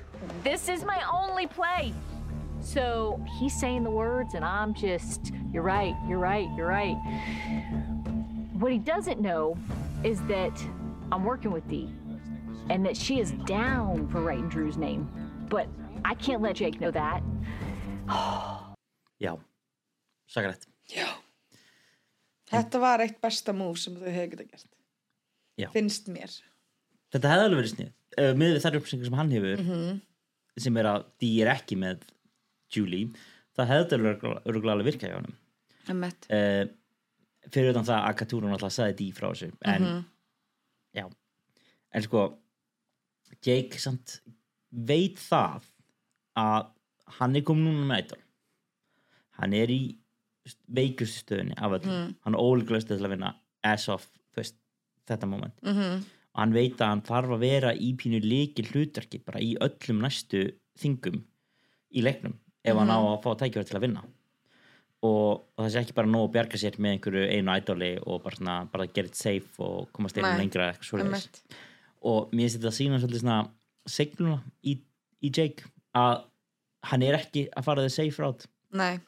this is my only play. So he's saying the words, and I'm just, you're right, you're right, you're right. What he doesn't know is that I'm working with Dee and that she is down for writing Drew's name. But I can't let Jake know that. já, sakarætt Já. Þetta var eitt besta move sem þau hefði getað gert. Já. Finnst mér. þetta hefði alveg verið snið uh, með við þær upplýsingar sem hann hefur Mhm. sem er að Dee er ekki með Julie það hefði örgulega alveg virkað hjá Emmett. uh, fyrir utan það að Katúrun alltaf sagði Dee frá þessu en Mhm. já en sko Jake samt veit það að hann er komin núna með eitthvað hann er í veikustu stöðunni af öllum Mm. hann er ólíkulegst til að vinna as of veist, þetta moment Mhm. og hann veit að hann þarf að vera í pínu líkil hlutverki bara í öllum næstu þingum í leiknum ef hann á Mhm. að fá tækifæri til að vinna og, og það sé ekki bara nóg að bjarga sér með einhverju einu ædoli og bara, svona, bara gera þetta safe og komast einu lengra eitthvað Emmett. og mér finnst þetta að sína svolítið svona segluna í, í Jake að hann er ekki að fara þið safe Nei.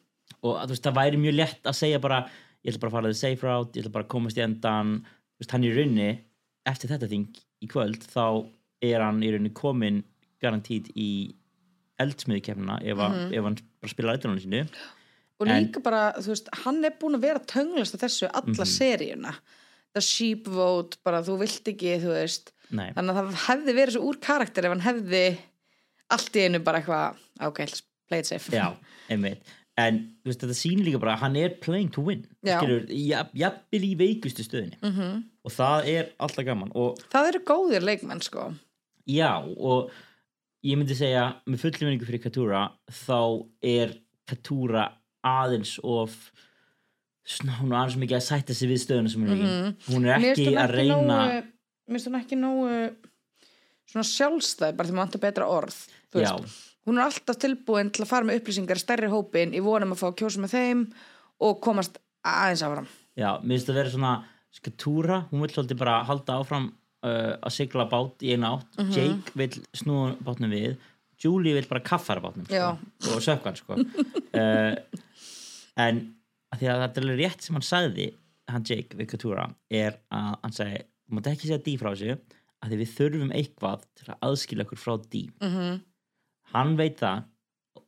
og að, veist, það væri mjög létt að segja bara ég ætla bara að fara þið safe route, ég ætla bara að komast í endan veist, hann í raunni eftir þetta þing í kvöld þá er hann í raunni komin garantít í eldsmiðukefnina ef, mm ef hann bara spilar eitthvað sínu Og En- líka bara, þú veist, hann er búin að vera tönglast af þessu alla Mhm. seríuna. Það sheep vote, bara þú vilt ekki, þú veist. Nei. Þannig að það hefði verið svo úr karakter ef hann hefði allt í einu bara eitthvað, ok, play it safe. já, en veist, þetta sýnir líka bara að hann er playing to win jafnvel í veikustu stöðinni Mhm. og það er alltaf gaman og Það eru góðir leikmenn, sko. Já, og ég myndi segja með fullum vinningu fyrir Katúra þá er Katúra aðeins of svona, hún er aðeins mikið að sætta sig við stöðuna sem hún er í hún er Mhm. Mér finnst ekki hún að reyna nógu, mér finnst hún ekki nógu svona sjálfstæð, bara því maður vantar betra orð. Hún er alltaf tilbúin til að fara með upplýsingar í stærri hópin í vonum að fá kjósa með þeim og komast aðeins áfram. Já, mér finnst að vera svona skatúra, hún vill svolítið bara halda áfram uh, að sigla bát í eina átt Mhm. Jake vill snúa bátnum við Julie vill bara kaffara bátnum sko, og sökka hann sko. uh, en að því að þetta er alveg rétt sem hann sagði hann Jake við Katúra er að hann segi, þú mátt ekki segja D frá þessu að því við þurfum eitthvað til að aðskilja okkur frá D Mhm. hann veit það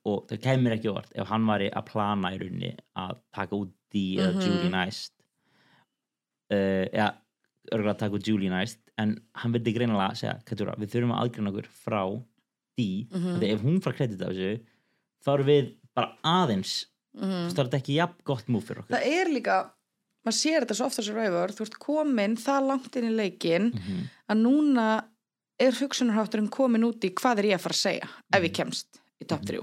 og það kemur ekki orð ef hann væri að plana í rauninni að taka út D eða Mhm. Julie næst uh, ja, örgulega að taka út Julie næst en hann vildi greinilega segja Katúra, við þurfum að aðgreina okkur frá Mhm. mm ef hún fara kredit af þessu þá erum við bara aðeins Mhm. mm. þá er þetta ekki jafn gott múf fyrir okkur það er líka maður sér þetta svo ofta Survivor þú ert komin það langt inn í leikin Mhm. að núna er hugsunarhátturinn komin út í hvað er ég að fara að segja ef Mhm. ég kemst í top 3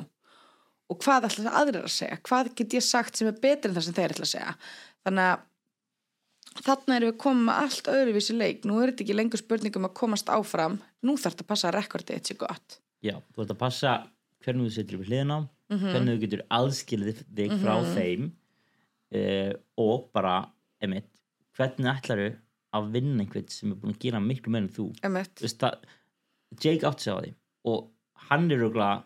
og hvað ætla það aðrir að segja hvað get ég sagt sem er betur en það sem þeir ætla að segja þannig að þarna erum við komið með allt öðruvísi leik. Nú er þetta ekki lengur spurningum að komast áfram. Nú þarf þetta að passa að rekordið þetta sé gott. Já, þú ert að passa hvernig þú setur við hliðina á Mhm. hvernig þú getur aðskilið þig frá þeim uh, og bara emitt, hvernig ætlaru að vinna einhvern sem er búin að gera miklu meira en þú? Það, Jake átti sig á því og hann er rúglega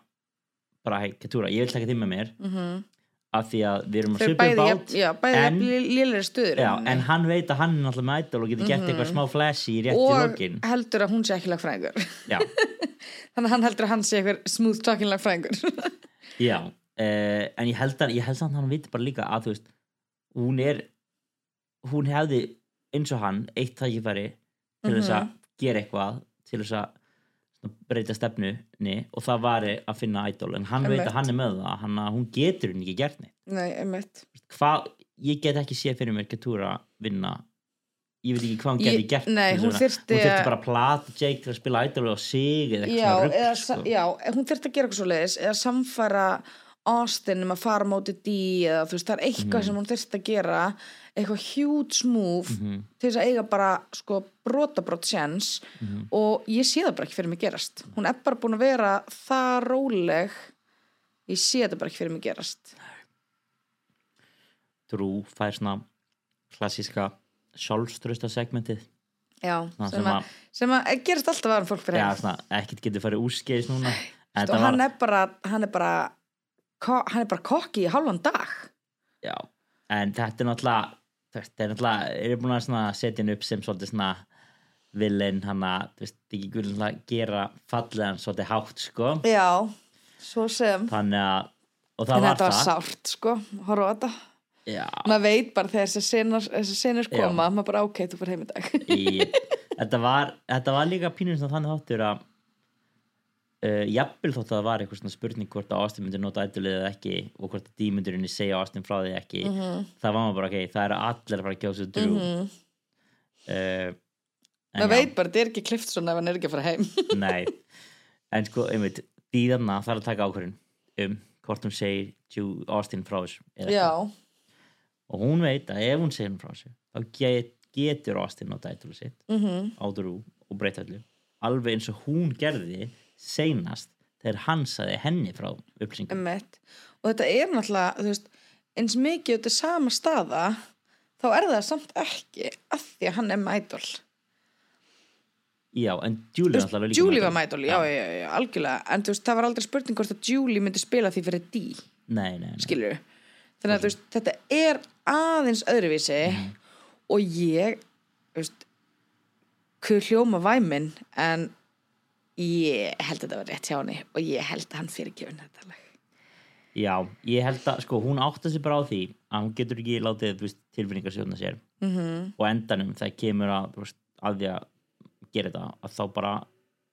bara, hei, Katúra, ég vil taka þig með mér. Mm -hmm. Af því að við erum að svipa bæði, bát já, bæði lélir stöður Já, en hann veit að hann er náttúrulega með idol og getur gert eitthvað smá flashy rétt í Mhm. og heldur að hún sé ekki lagfræðingur þannig að hann heldur að hann sé eitthvað smooth talking lagfræðingur já uh, en ég held að, ég held að hann viti bara líka að þú veist, hún er hún hefði eins og hann eitt tækifæri til þess að gera eitthvað til þess að breyta stefnunni og það var að finna idol en hann veit að hann er með það hann hún getur henni ekki gert neitt. Hvað, ég get ekki séð fyrir mér Katúra vinna. Ég veit ekki hvað hún geti gert nei, hún að- bara að plata Jake til að spila idol og sig eða eitthvað eða, sko. já, hún þurft að gera eitthvað svo leiðis eða samfæra Austin um að fara á móti D eða þú veist, það er eitthvað Mhm. sem hún þurft að gera eitthvað huge move til þess að eiga bara sko brotabrót sjens Mhm. og ég sé það bara ekki fyrir mig gerast. Hún er bara búin að vera það róleg ég sé það bara ekki fyrir mig gerast. Drew fær svona klassíska sjálfströsta segmentið. Já, Svona sem, að, sem að gerast alltaf aðra fólk fyrir já, svona, ekkert getur farið úrskeiðis núna. Og þetta hann var, er bara hann er bara hann er bara kokki í halvan dag. Já, en þetta er náttúrulega þetta er náttúrulega, er búin að setja hann upp sem svolítið svona villin hann að, þú veist, ekki guðlega að gera fallegan svolítið hátt, sko. Já, svo sem. Þannig að, og en það var þetta var það. sárt sko, horfa á þetta. Já, maður veit bara þegar þessi þessi senar Já. koma maður bara ok, þú fyrir heim í dag. Þetta, var, þetta var líka pínur sem þannig þáttur að uh, jafnvel þótt að það var eitthvað svona spurning hvort að Ástin myndir nota ættulið eða ekki og hvort að dímyndurinni segja Ástin frá því ekki Mhm. það var maður bara ok, það eru allir að fara að kjósa drú mm -hmm. uh, maður veit bara, þetta er ekki klift svona ef hann er ekki að fara heim. Nei, en sko, einmitt díðarna þarf að taka ákvörðin um hvort hún segir Jú- Ástin frá þessu og hún veit að ef hún segir hún frá þessu þá get, getur Ástin nota ættulið sitt mhm, á Drew og breyta öllu. Alveg eins og hún gerði seinast þegar hann saði henni frá upplýsingum. Og þetta er náttúrulega, veist eins mikið þetta er sama staða þá er það samt ekki að því að hann er idol já, en Julie veist, náttúrulega líka Julie var idol, já, já, já, algjörlega. En þú veist, það var aldrei spurning hvort að Julie myndi spila því fyrir D, nei, nei, nei. skilur þannig að þetta er aðeins öðruvísi og ég þú veist hver hljóma væmin en ég held að þetta var rétt hjá henni og ég held að hann fyrir gefin þetta lag já, ég held að sko, hún átti sig bara á því að hún getur ekki látið tilfinningarsjóðna sér Mhm. -hmm. og endanum það kemur að, veist, að því að gera þetta að þá bara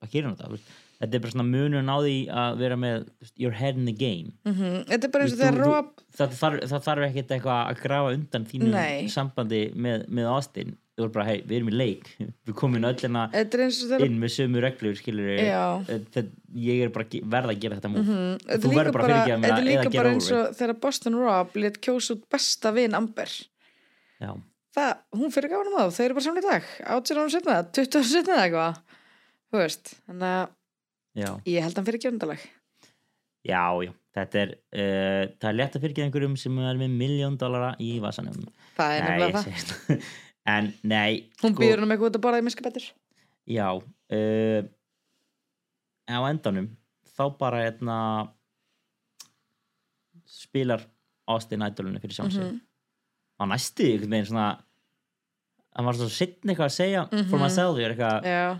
að gera þetta veist. þetta er bara svona munun á því að vera með veist, your head in the game mm þetta er bara eins og þú- Rob það, það þarf ekkert eitthvað að grafa undan þínu Nei. sambandi með, með Austin þú er bara, hei, við erum í leik. Við komum öllina inn með sömu reglur skilur Já. ég er bara að verða að gera þetta múf þetta þú er verður bara að bara, fyrirgefa mér þetta er eða líka gera bara eins og þegar Boston Rob lit kjósa út besta vin Amber. Já, það, hún fyrir gáðum á þau eru bara saman í dag. 18 árum setna, 20 árum setna eða eitthvað. Þú veist, þannig að já, ég held að hann fyrir gefndalag Já, já, þetta er uh, það er létt að fyrkja einhverjum sem er með miljón dollara í vasanum. Það er nefnilega það. það. En nei hún sko, býður með eitthvað út að borða í miskabættur Já uh, á endanum þá bara hérna spilar Austin Idolinu fyrir sjálf sig. Mhm. á næstu einhvern veginn svona hann var svo sittn eitthvað að segja for Mhm. myself, ég er eitthvað já,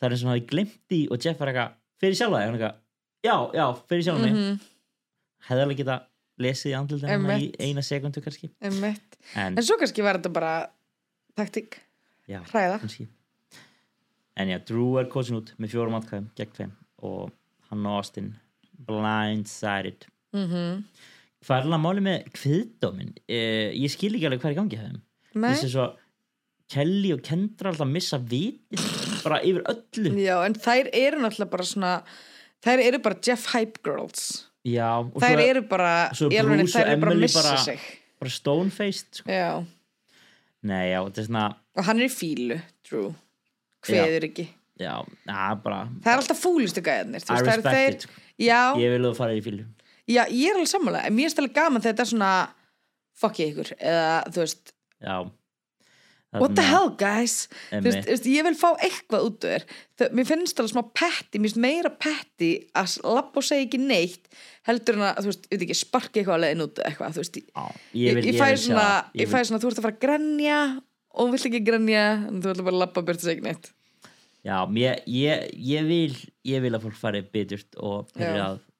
það er eins og hann hafi glemt í og Jeff var eitthvað fyrir sjálfa þig, hann eitthvað já, já, fyrir sjálfa mig. Mhm, hefði alveg geta lesið í andlita í eina sekundu kannski. En, en svo kannski var þetta bara taktík, já, hræða. kannski. En já, Drew er kosin út með fjórum atkvæðum gegn tveim og hann og Austin blindsided. Mhm, hvað er alveg máli með kviðdómin eh, ég skil ekki alveg hvað er í gangi þeim. Nei. Ég sé svo Kelly og Kendra alltaf missa vitið bara yfir öllu. Já, en þær eru náttúrulega bara svona þær eru bara Jeff Hype Girls. Já, þær svo eru bara, svo alveg Bruce þær eru bara að missa bara- sig. bara stone-faced sko. já, nei, já, þetta er svona og hann er í fílu, Drew hveður ekki. Já, na, bara það er alltaf fúlistu gæðarnir I respect it, sko. já, ég vil þú fara í fílu já, ég er alveg sammála. En mér er stæðlega gaman þegar þetta er svona fuck ég ykkur, eða þú veist já what the hell guys? Þú veist, ég vil fá eitthvað út úr þér. Mér finnst alveg smá petti mér finnst meira petti að lappa og segja ekki neitt heldur en að, þú veist, ég veit ekki, sparki eitthvað að leiðin út eða eitthvað, þú veist, ég, Já, ég, vil- ég, fæ vil sjá svona það. ég fæ svona, þú ert að fara að grenja og hún vill ekki grenja en þú ætla bara að lappa burt og segja ekki neitt. Já, mér, ég, ég, vil, ég vil að fólk fari biturt og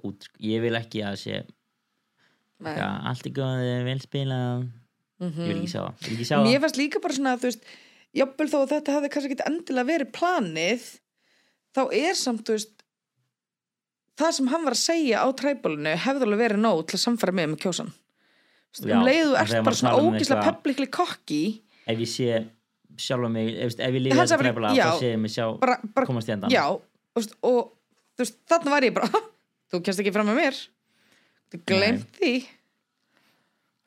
út ég vil ekki að sé allt er góð, vel spilað ég vil ekki sjá það, mér fannst líka bara svona, þú veist jafnvel þó að þetta hefði kannski ekki endilega verið planið þá er samt, þú veist það sem hann var að segja á træbólinu hefði alveg verið nóg til að samfæra með með kjósan Já, um leiðu þegar bara svona um eitthvað- publicly kokki ef ég sé sjálfa mig ef, ef ég bara- træfala já, þá sé ég mig sjá bara, bara, komast í endan já, og þú veist, þarna var ég bara þú kemst ekki fram með mér. Þú glemt því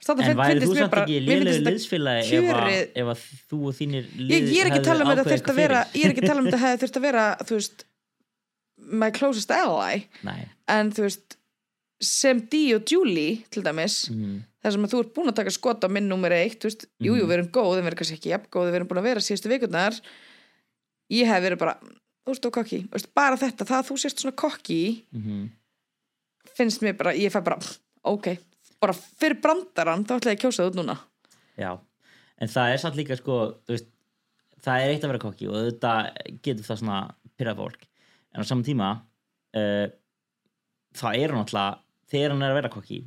en væri þú samt ekki liðlegu liðsfélagi ef, að- þú og þínir lið ég, ég er ekki að tala um að hefðu ákveðið vera eitthvað ég er ekki að tala um þetta hefði þurft að vera þú veist my closest ally. Fyrir. Nei, en þú veist sem Dee og Julie til dæmis mm, þar sem að þú ert búin að taka skot á minn nummer eitt þú veist, jú, jú, Mhm. við erum góð við erum kannski ekki jafn góð, við erum búin að vera síðustu vikurnar. Ég hef verið bara þú veist, og kokki, bara þetta það að þú sést svona kokki mm, finnst mér bara, ég fæ bara ok, bara fyrir brandarann þá ætla ég að kjósa það út núna. Já en það er samt líka sko veist, það er eitt að vera kokki og þetta getur það svona pyrrað fólk. En á saman tíma uh, það er hann alltaf þegar hann er að vera kokki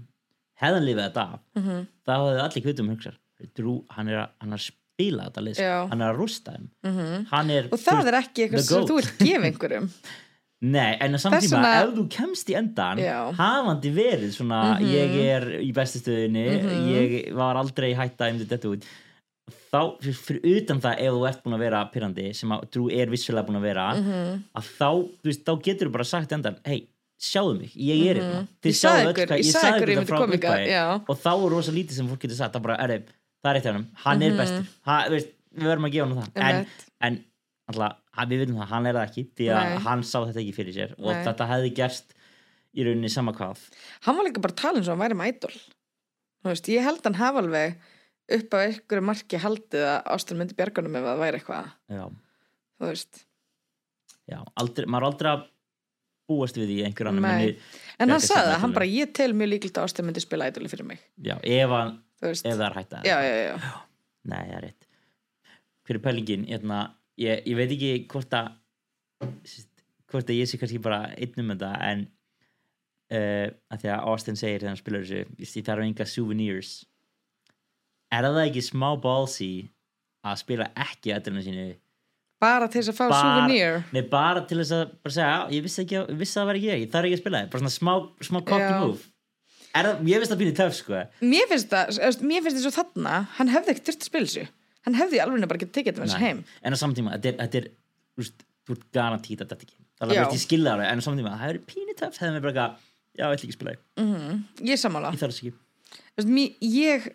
hefðan lifið þetta mm -hmm. þá hefðu allir kvitum hugsar. Drú, hann er að, spila þetta lið sko. Hann er að rústa þeim. Hann er, og það er ekki eitthvað sem þú vilt gefa einhverjum nei, en Þess tíma ef þú kemst í endan Já. hafandi verið svona Mhm. ég er í bestu stöðinni Mhm. ég var aldrei hætt að einmitt þetta út þá, fyrir, utan það ef þú ert búin að vera pyrrandi sem að Drú er vissulega búin að vera Mhm. að þá, þú veist, þá getur þú bara sagt endan, hei, sjáðu mig, ég er hérna Mhm. Þið sjáðu öll hvað- ég sagði ykkur þetta frá já. og þá er rosa lítið sem fólk getur sagt það, bara, er, það er eitt af hann, hann er bestur ha, veist, við verðum að gefa hann það en, en alltaf, við veitum það, hann er það ekki því að Nei. hann sá þetta ekki fyrir sér og Nei. þetta hefði gerst í rauninni sama hvað. Hann var líka bara talin svo að hann væri með idol. Þú veist, ég held hann hafa alveg upp á einhverju marki haldið að Ástin myndi bjarganum ef það væri eitthvað. Já, þú veist. Já, aldrei, maður aldrei að búast við því að einhver annar muni en hann sagði það, hann bara ég tel mjög líkilegt að Ástin myndi spila idoli fyrir mig. Já, ef, hann, ef það er hægt að já, já, já. Nei, það er rétt. Hver er pælingin? Hérna, ég, ég veit ekki hvort að hvort að ég sé kannski bara einn um þetta en uh, að því að Austin segir þegar hann spilar þessu ég þarf enga souvenirs. Er það ekki smá ballsy að spila ekki ölluna sínu? Bara til þess að fá Bara- souvenir? Nei, bara til þess að segja, "Já, ég vissi ekki, að- það var ekki ég, ég þarf ekki að spila það. Bara svona smá, smá cocky Já. move. Það, ég veist það býnir töf, sko. Mér finnst það, mér finnst það svo þarna hann hefði ekkert þurft að spila þessu hann hefði alveg bara ekki tekið þetta með þessu heim. En á samtíma, þetta er, þú ert garantít að þetta ekki það er Já. að ég skilða það alveg, en á samtíma það er pínu töff, hefði mér bara eitthvað já, ég ætla ekki spila ég er sammála. Ég ekki. Veist, mér, ég,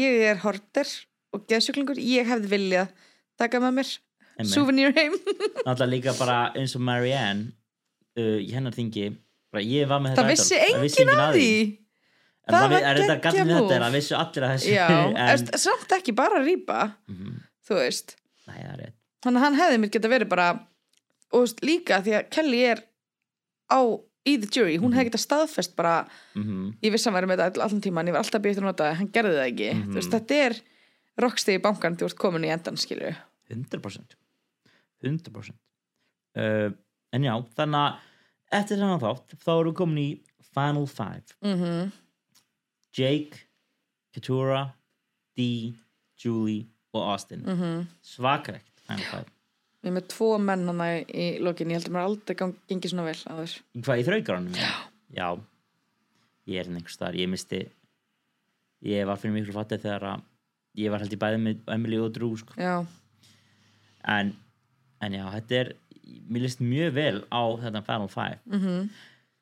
ég er horter og geðsjúklingur, ég hefði viljað taka með mér souvenir heim. Náttúrulega líka bara eins og Marianne uh, hennar þingi bara ég var með það þetta vissi idol. enginn að því en Það það er þetta við þetta? er að vissu allir að þessu. En, en, samt ekki bara rýpa? Mhm. þú veist. Nei, þannig að hann hefði mér geta verið bara og veist, líka því að Kelly er á í the jury, hún hefði geta staðfest bara Mhm. ég vissi að hann væri með þetta all- allan tíman ég var alltaf býtt að nota hann gerði það ekki. Mhm. þú veist, þetta er rockstegi bankan þú ert komin í endan skilju 100% 100% uh, en já, þannig að eftir þennan þátt, þá erum við komin í Final Five. Mm Jake, Keturah Dee, Julie og Austin. -hmm. svakarekt Final Five ég er með tvo menn hann í lokin. Ég held að mér aldrei gengi svona vel áður hvað í þraugaranum já. já, ég er hérna einhvers staðar. Ég misti ég var fyrir miklu fattið þegar að ég var held í bæði með Emily og Drew sko. já, en, en já, þetta er mér list mjög vel á þetta Final Five. Mm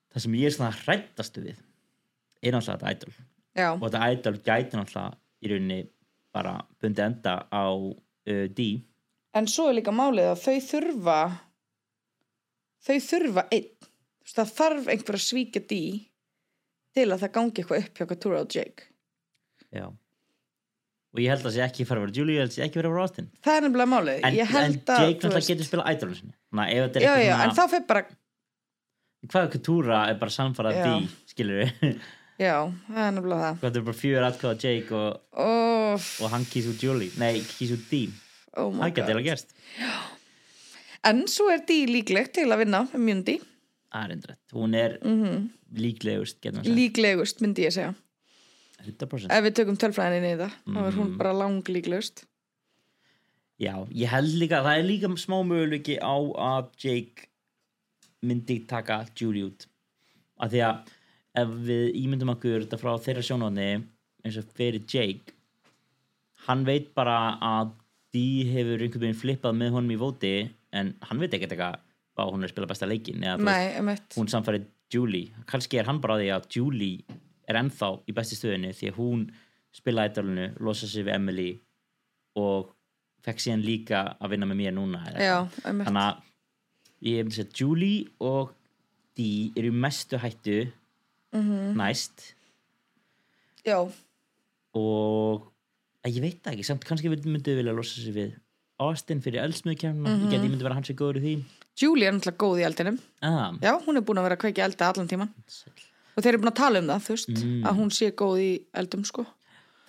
það sem ég er svona hrættastu við er náttúrulega þetta idol já, og þetta idol gæti náttúrulega í rauninni bara bundi enda á uh, D. En svo er líka málið að þau þurfa þau þurfa einn. Það þarf einhver að svíkja dí til að það gangi eitthvað upp hjá Katura og Jake. Já. Og ég held að það sé ekki fara að vera Julie ég held að það sé ekki fara að vera Austin. Það er nefnilega málið. En, en Jake náttúrulega getur spila idolinu sinni. Ná, ef þetta já, eitthvað já, en þá fer bara hvað er Coutura er bara samfarað Já. D skilur við já, það er nefnilega það. Hvað er bara fjör atkvæða Jake og, oh, og hann kýs úr Julie nei, kýs úr D oh my það getur eiginlega gerst. En svo er dí líklegt til að vinna er endrætt hún er mm líklegust maður sagt. líklegust myndi ég segja. 100% ef við tökum tölfræðinni í það þá er hún Mhm. bara lang líklegust Já, ég held líka, það er líka smá möguleiki á að Jake myndi taka Julie út. Af því að ef við ímyndum okkur þetta frá þeirra sjónarni eins og fyrir Jake hann veit bara að Dee hefur einhvern veginn flippað með honum í vóti en hann veit ekkert eitthvað hvað hún er að spila besta leikin eða nei, hún samfærið Julie. Kannski er hann bara því að Julie er ennþá í besti stöðinu því að hún spilaði idolinu, losa sig við Emily og fekk síðan líka að vinna með mér núna já, þannig að ég hef að Julie og Dee eru mestu hættu Mhm. næst. Já, og ég veit ekki, samt kannski myndið vilja losa sig við Austin fyrir eldsmiðkjörnuna Mhm. ég geti myndið vera hans er góður í því. Julie er náttúrulega góð í eldinum. Ah, já, hún er búin að vera að kveikja elda allan tíman og þeir eru búin að tala um það, þú veist Mm. að hún sé góð í eldum, sko.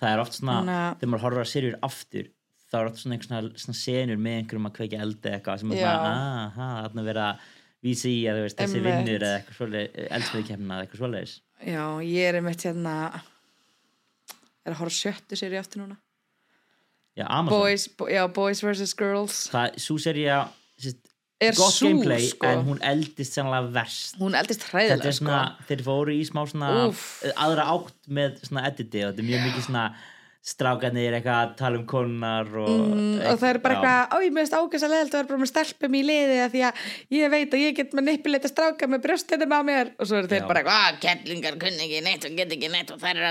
Það er oft svona, Þannig að- þegar maður horfir að serjur aftur þá er oft svona einhver svona, senur með einhverjum að kveikja eldi eða eitthvað sem er svona, aha, þarna vera að vísa í að veist, þessi vinnur eða eitthvað svoleið, eldsmiðkjörnuna eða eitthvað svoleiðis. Já, ég er einmitt hérna er að horfa sjöttu sér í aftur núna. Já, Amazon, boys, bo já, boys vs. girls. Það, svo serja er gott súr, gameplay sko. en hún eldist sannlega verst. Hún eldist hræðilega, er svona, þeir fóru í smá svona Úff. aðra átt með svona editi og þetta er mjög mikið svona strákarnir eitthvað að tala um konar og, Mm, og það er bara eitthvað, á ég meðist ágæst að leðalt að vera bara með stelpum í liði að því að ég veit að ég get með nippileita stráka með brjóstinum á mér. Og svo eru þeir bara eitthvað, að kettlingar kunni ekki neitt og get ekki neitt og þær eru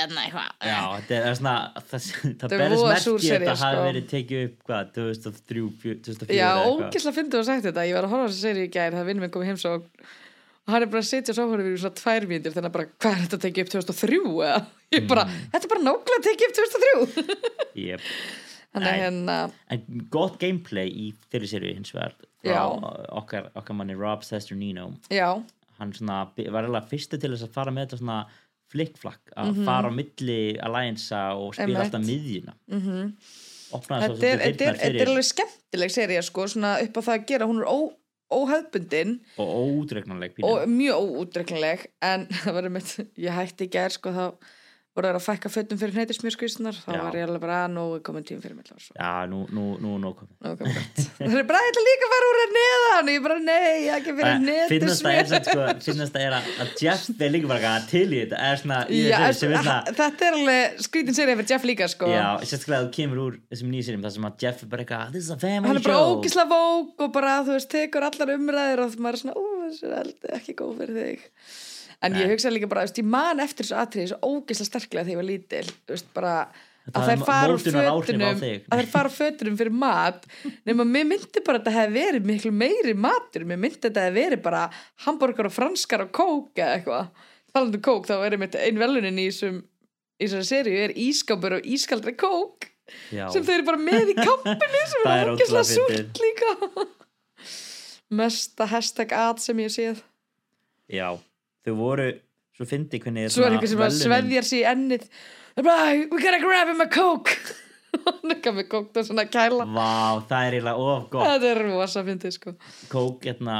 þarna eitthvað. Já, þetta er svona það, það Þetta er berðist voða súr merki að þetta hafi sko. verið tekið upp hvað, 2003, 2004 Já, ógislega fyndið og sagt þetta. Ég var að horfa á þessi seri í gær, það og hann er bara að sitja svo horfum við svona tvær mínútur þannig að bara, hvað er þetta að tekið upp 2003 eða? Ég bara, Mm. þetta er bara nákvæmlega tekið upp 2003 Yep. Þannig að hérna, En gott gameplay í þeirri séri hins vegar okkar, okkar manni Rob Sesternino já, hann svona, var eiginlega fyrstu til þess að fara með þetta svona flickflack að Mhm. fara á milli alliance og spila alltaf miðjuna. Mhm. Opnaði svo þetta er, svolítið þetta, er, þetta er alveg skemmtileg serið sko, svona upp á það að gera, hún er ó, óhefbundin og pínu og mjög óútreknileg en það var einmitt, ég hætti í gær sko, þá voru það að fækka fötum fyrir hneitismjörskvísnar þá var ég alveg bara að nú er komin tím fyrir mig. Já, nú, nú, nú, nú er gott. það er bara, ég ætla líka að fara úr að neðan og ég bara, nei, ekki fyrir það er hneitismjör samt, sko, finnast það er að, að Jeff er líka bara eitthvað til í þetta er svona, Já, þessu sem er sko, svona þetta er alveg skrítin serið fyrir Jeff líka sko. Já, sérstaklega að þú kemur úr þessum nýjum sérjum þar sem að Jeff er bara eitthvað This is a family hann er bara show ógisla vók og bara, þú veist, tekur allar umræður og maður er svona, ú, þessi er eldi ekki góð fyrir þig en ég Nei. hugsa líka bara, veist, ég man eftir þessu atrið svo ógisla sterklega þegar ég var lítil veist, bara að þær fara úr fötunum að þær fara úr fötunum fyrir mat nema mér myndi bara að þetta hefði verið miklu meiri matur, mér myndi að þetta hefði verið bara hambúrgar og franskar og kók eða eitthvað, talandi um kók þá er einmitt ein velunin í þessum í þessari seríu er ískápur og ískaldri kók Já, sem þau eru bara með í kampinu sem er ógeðslega súrt líka. Mesta hashtag ad sem ég séð. Já, þau voru svo fyndi hvernig svo er einhver sem bara sveðjar sér í ennið. We gotta grab him a coke. Ekki með kókt og svona kæla. Vá, það er eiginlega of gott. Þetta er rosa fyndið sko. Kók, hérna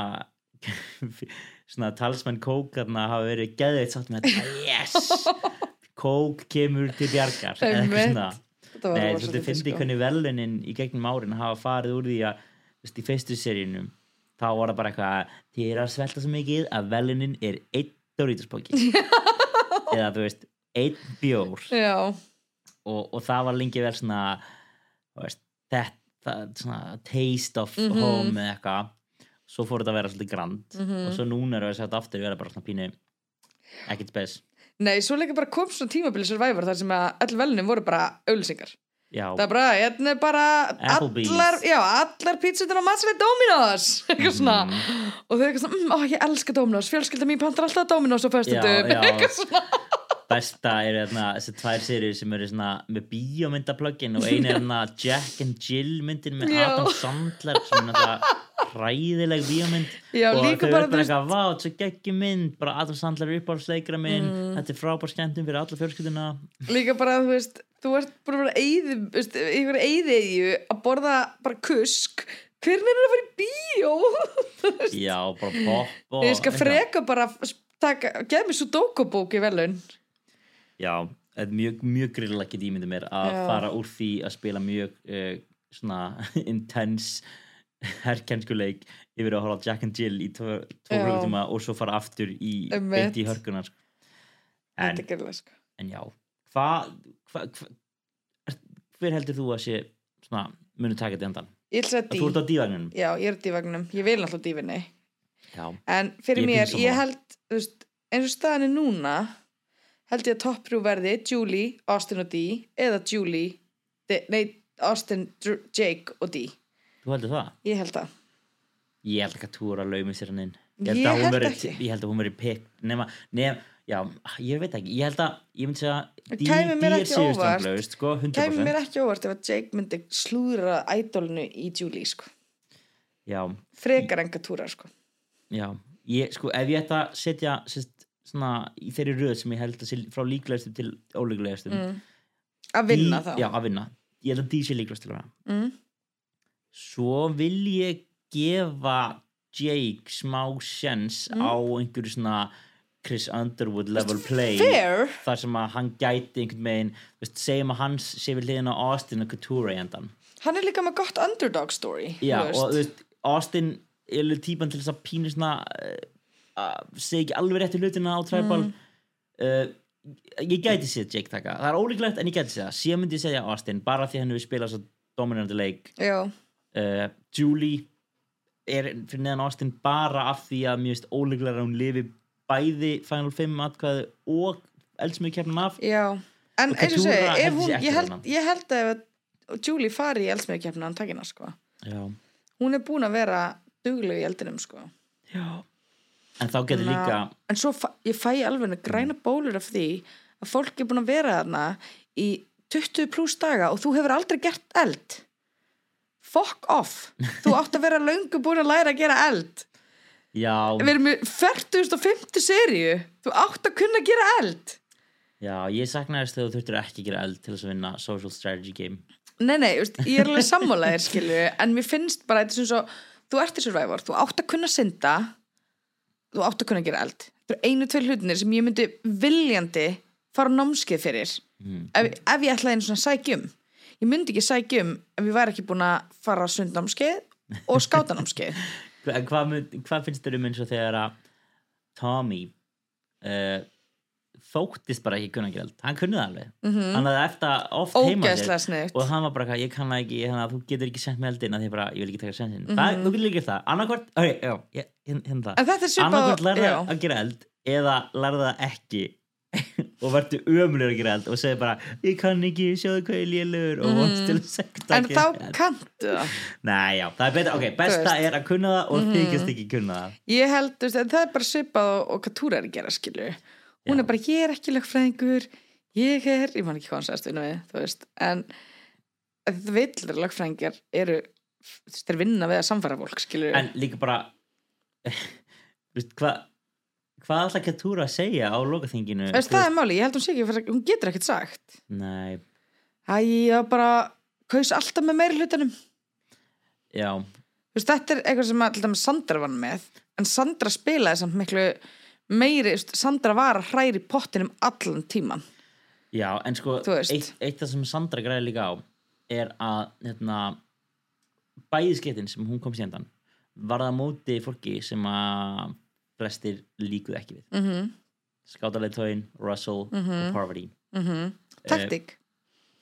svona talsmenn Kók hérna hafa verið geðveitt sátt með þetta. Yes, Kók kemur til bjargar eða eitthvað svona. Nei, þú finnst sko. hvernig velunin í gegnum árin hafa farið úr því að þú veist, í fyrstu seríunum þá var það bara eitthvað þið er að svelta svo mikið að velunin er einn Doritos-póki eða þú veist, einn bjór. Og, og það var lengi vel svona veist, þetta svona taste of Mhm. home eða eitthvað. Svo fór þetta að vera svolítið grand. Mhm. og svo núna er það að aftur vera bara svona pínu ekkert spes. Nei, svo líka bara kom svona tímabili Survivor þar sem að öll velunin voru bara auðlýsingar já, það er bara, hérna er bara allar, já, allar pítsutin á matsveit Dominos. Eitthvað svona. Mhm. og þau eitthvað svona, mm, ó, ég elska Dominos. Fjölskylda mín pantar alltaf Dominos á já. eitthvað svona. Besta er hérna þessi tvær serið sem eru svona með bíómyndaplöggin og einu er hérna Jack and Jill myndin með Já. Adam Sandler sem er náttúrulega hræðileg bíómynd. Og þau eru þú bara eitthvað, vá, þetta er geggjum mynd. Bara Adam Sandler er uppáhaldsleikra minn. Mm. þetta er frábær skemmtum fyrir alla fjölskylduna. Líka bara, þú veist, þú ert bara að ykkur eyðiðju að borða bara kusk. Hvernig er það að fara í bíó? Já, bara pop og ég skal freka bara taka, geð mér svo dókubók í velun já, er mjög, mjög grilla get ímyndið mér að Já. fara úr því að spila mjög uh, svona intense herkenskuleik yfir að horfa Jack and Jill í tvo, klukkutíma og svo fara aftur í beint í hörkunar sko. en, sko. en já hvað hva, hva, er, hver heldur þú að sé svona, munu taka þetta endan ég þú ert á dívagnum já, ég er dívagnum ég vil alltaf dífinni já, en fyrir Ég mér, ég held veist, eins og staðan er núna held ég að topp þrjú verði Julie, Austin og Dee eða Julie, De, nei Austin, Dr Jake og Dee. Þú heldur það? Ég held það. Ég held ekki að þú er að laumi sér hann inn. Ég að hún held ekki. ég held að hún verið pick nema, nema, já, ég veit ekki ég held að, ég myndi segja óvart. sigurstranglaust, sko, 100% kæmi mér ekki óvart ef að Jake myndi slúðra ædolinu í Julie sko. frekar enga túra sko. já, ég, sko, ef ég ætta að setja sérst, svona, í þeirri röð sem ég held að frá líklegastum til ólíklegastum mm. að vinna þá já, að vinna, ég held að því sé líklegast til að vera mm. svo vil ég gefa Jake smá sjens Mm. á einhverju svona Chris Underwood level play fair. þar sem að hann gæti einhvern veginn veist, segjum að hans sé við hliðin á Austin og Couture í endan hann er líka með gott underdog story já, og veist, Austin er típan til þess að pínu svona uh, segja ekki alveg réttu hlutina á Tribal. Mm. uh, ég gæti séð Jake taka. Það er ólíklegt en ég gæti séð síðan myndi ég segja Austin bara því hann hefur spilað svo dominandi leik. Uh, Julie er fyrir neðan Austin bara af því að finnst ólíklega að hún lifi bæði Final 5 atkvæði og eldsmjög kemna af. Já en eins og ekki ég, held, ég held að Julie fari í eldsmiðkjafna hann takina sko. já, hún er búin að vera dugleg í eldinum sko. já. En þá getur líka en svo fæ, ég fæ alveg græna bólur af því að fólk er búin að vera þarna í 20 pluss daga og þú hefur aldrei gert eld. Fuck off. Þú átt að vera löngu búin að læra að gera eld já, við erum með 40.50 seríu. Þú átt að kunna gera eld. Já, ég saknaðist þegar þú þurftur ekki að gera eld til þess að vinna social strategy game. Nei nei, ég er alveg sammálaðir skilju en mér finnst bara þetta sem svo þú ert í Survivor, þú átt að kunna synda þú átt að kunna gera eld. Þetta eru einu, tvei hlutinir sem ég myndi viljandi fara námskeið fyrir mm. ef, ef ég ætlaði einu svona sækjum ég myndi ekki sækjum ef ég væri ekki búin að fara sundnámskeið og skátanámskeið Hva, hvað, hvað finnst þér um eins og þegar að Tommy uh, þóttist bara ekki kunna eld hann kunni það alveg. Mhm. hann hafði eftir oft heima sniðt og hann var bara ég kann ekki að þú getur ekki sendt með eldin að því bara, ég vil ekki taka sensin mm Mhm. þú getur líka gert það, en annarkvort já, lærða að gera eld eða lærða ekki og verður ömulegur að gera eld og segir bara ég kann ekki, sjáðu hvað ég lélur. Og vonst til að segja Mhm. en þá kanntu það? Já, það er betra, ok, besta. Mhm. er að kunna það og þykist ekki kunna það. Ég held, þú veist, en það er bara svipað og, og Katúra er að gera, skilju hún er bara, ég er ekki lögfræðingur ég er, ég man ekki hvað hann sagðist við, þú veist, en þetta villir lögfræðingar eru þú veist, þeir vinna við að samfæra fólk, skilju En líka bara þú veist, hvað hvað ætla Katúra að segja á lokaþinginu? Veist, það er máli, ég held hún sé ekki fyrir, hún getur ekkert sagt. Nei, Æ, ég bara kaus alltaf með meiri hlutanum. Já, veist, þetta er eitthvað sem að, dæmis Sandra vann með en Sandra spilaði samt miklu meiri, veist, Sandra var að hræri pottinum allan tíman já, en sko eitt, eitt af sem Sandra græði líka á er að hérna, bæðiskeitin sem hún kom síndan var það móti fólki sem að flestir líkuð ekki við. Mm -hmm. skátaleitóin, Russell og Parvati. Mm Taktik.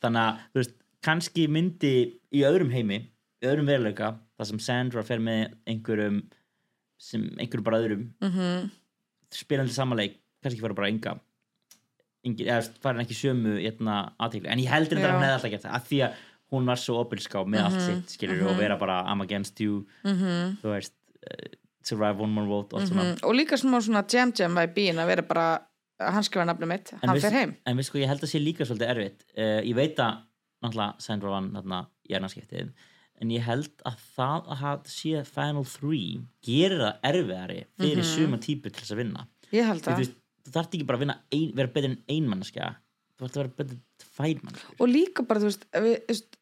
þannig að þú veist, kannski myndi í öðrum heimi, í öðrum veruleika þar sem Sandra fer með einhverjum sem einhverjum bara öðrum mm -hmm. spilandi samanleik, kannski fara bara enga. Eða farin ekki sömu hérna, aðtíkli, en ég heldur þetta að hann hefði alltaf gert það, af því að hún var svo opilská með allt sitt, skilur og vera bara I'm against you, Mhm. þú veist uh, survive one more og allt svona og líka smá svona jam jam bíin að vera bara að hann skrifa nafnum mitt, En hann veist- fer heim. En veist sko, ég held að sé líka svolítið erfitt. Uh, Ég veit að náttúrulega Sandra vann þarna í ernarskiptið en ég held að það að hafa sé Final 3 gerir það erfiðari fyrir suma típu til þess að vinna. Ég held Þú það. veist, þú þarft ekki bara að vinna ein, vera betur en einmannskja þú þarft að vera betur en tvær mannskja og líka bara, þú veist, við, þú veist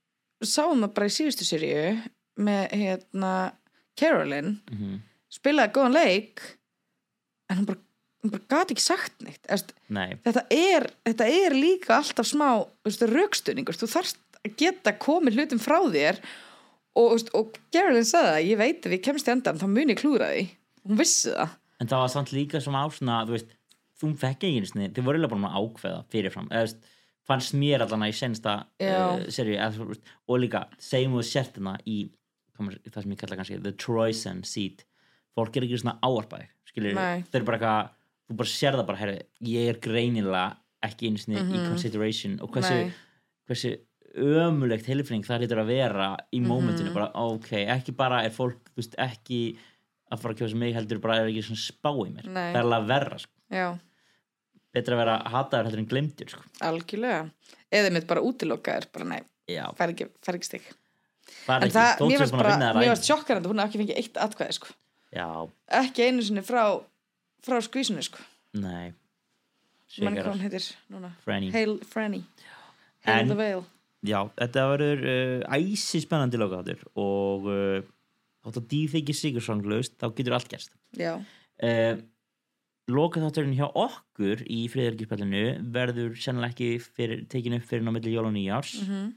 sáum það bara í síðustu seríu með hérna Carolyn. Mm -hmm. Spilaði góðan leik en hún bara, hún bara gat ekki sagt neitt. Þetta, er, þetta er líka alltaf smá rökstunningur, þú þarft að geta komið hlutum frá þér og, og Geraldine sagði það, ég veit ef ég kemst í endan þá mun ég klúra því. Hún vissi það. En það var samt líka sem á svona, þú veist, þú fekk ekki einu sinni, þið voru eiginlega bara að ákveða fyrirfram eða fannst mér allan að í sensta Já. uh, seríu, eða, þú veist, og líka segjum við sértina í það sem ég kalla kannski the Troysen seat fólk er ekki svona áarpæð skilur, þeir eru bara eitthvað þú bara sér það bara, herri, ég er greinilega ekki einu sinni í consideration. Og hversu, Mhm. Hversu ömulegt heilfring það lítur að vera í Mhm. mómentinu, bara ok, ekki bara er fólk, þú veist, ekki að fara að kjósa mig heldur bara er ekki svona spá í mér. Nei. það er alveg að verra, sko. já, betra að vera hataður heldur en glemtur sko. algjörlega. Eða mitt bara útilokaður, bara nei fær ekki, ekki er en það, mér varst vinna mér það hún hafði ekki fengið eitt atkvæði, sko já, ekki einu sinni frá frá skvísinu, sko. Nei. Mann hvað hún heitir núna. Franny. Hail Franny. Hail En- the Veil. Já, þetta verður uh, æsi spennandi lokaðatur og uh, þótt að dýð þykir sigursanglaust þá getur allt gerst. Já, uh, Lokaðaturinn hjá okkur í friðarkispallinu verður sennilega ekki fyrir, tekin upp fyrir ná milli jól og nýjárs Mhm.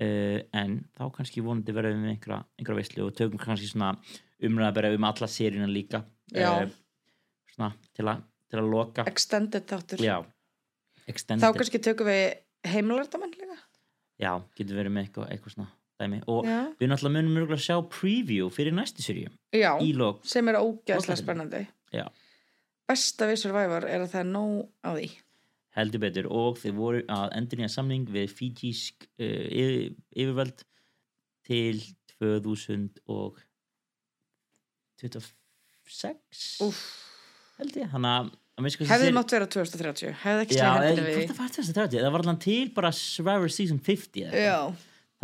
Uh, en þá kannski vonandi verðum við einhverja, einhverja veislu og tökum kannski svona umræða bara um alla seríuna líka uh, svona til að, til að loka. Extended þáttur. Já, þá extended. kannski tökum við heimilardamann líka. Já, getur verið með eitthvað, eitthvað svona dæmi. Og já, við náttúrulega munum mjög að sjá preview fyrir næstu seríu já sem er ógæðslega spennandi. Já. besta við Survivor er að það er nóg á því heldur betur. Og þeir voru að endur nýja samning við Fíjísk uh, yfir, yfirvöld til 2026 Úff. held ég. Að að hefði mátt vera 2030 hefði ekki eða, hendinni við. það var 2030 það var allan til bara Survivor Season 50 eða því eitthvað. já,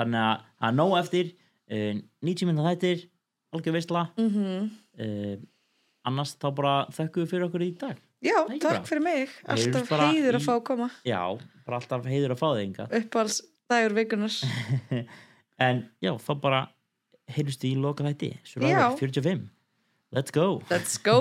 þannig að er nóg eftir uh, 90 minna þættir algjör veistla mm uh, annars þá bara þökkum við fyrir okkur í dag já Ekki takk bara. fyrir mig. Alltaf heiður í- að fá að koma. Já, bara alltaf heiður að fá þig enga uppáhalds dagur vikunar en já, þá bara heyrjumst í loka þætti Já. Survivor 45 let's go. Let's go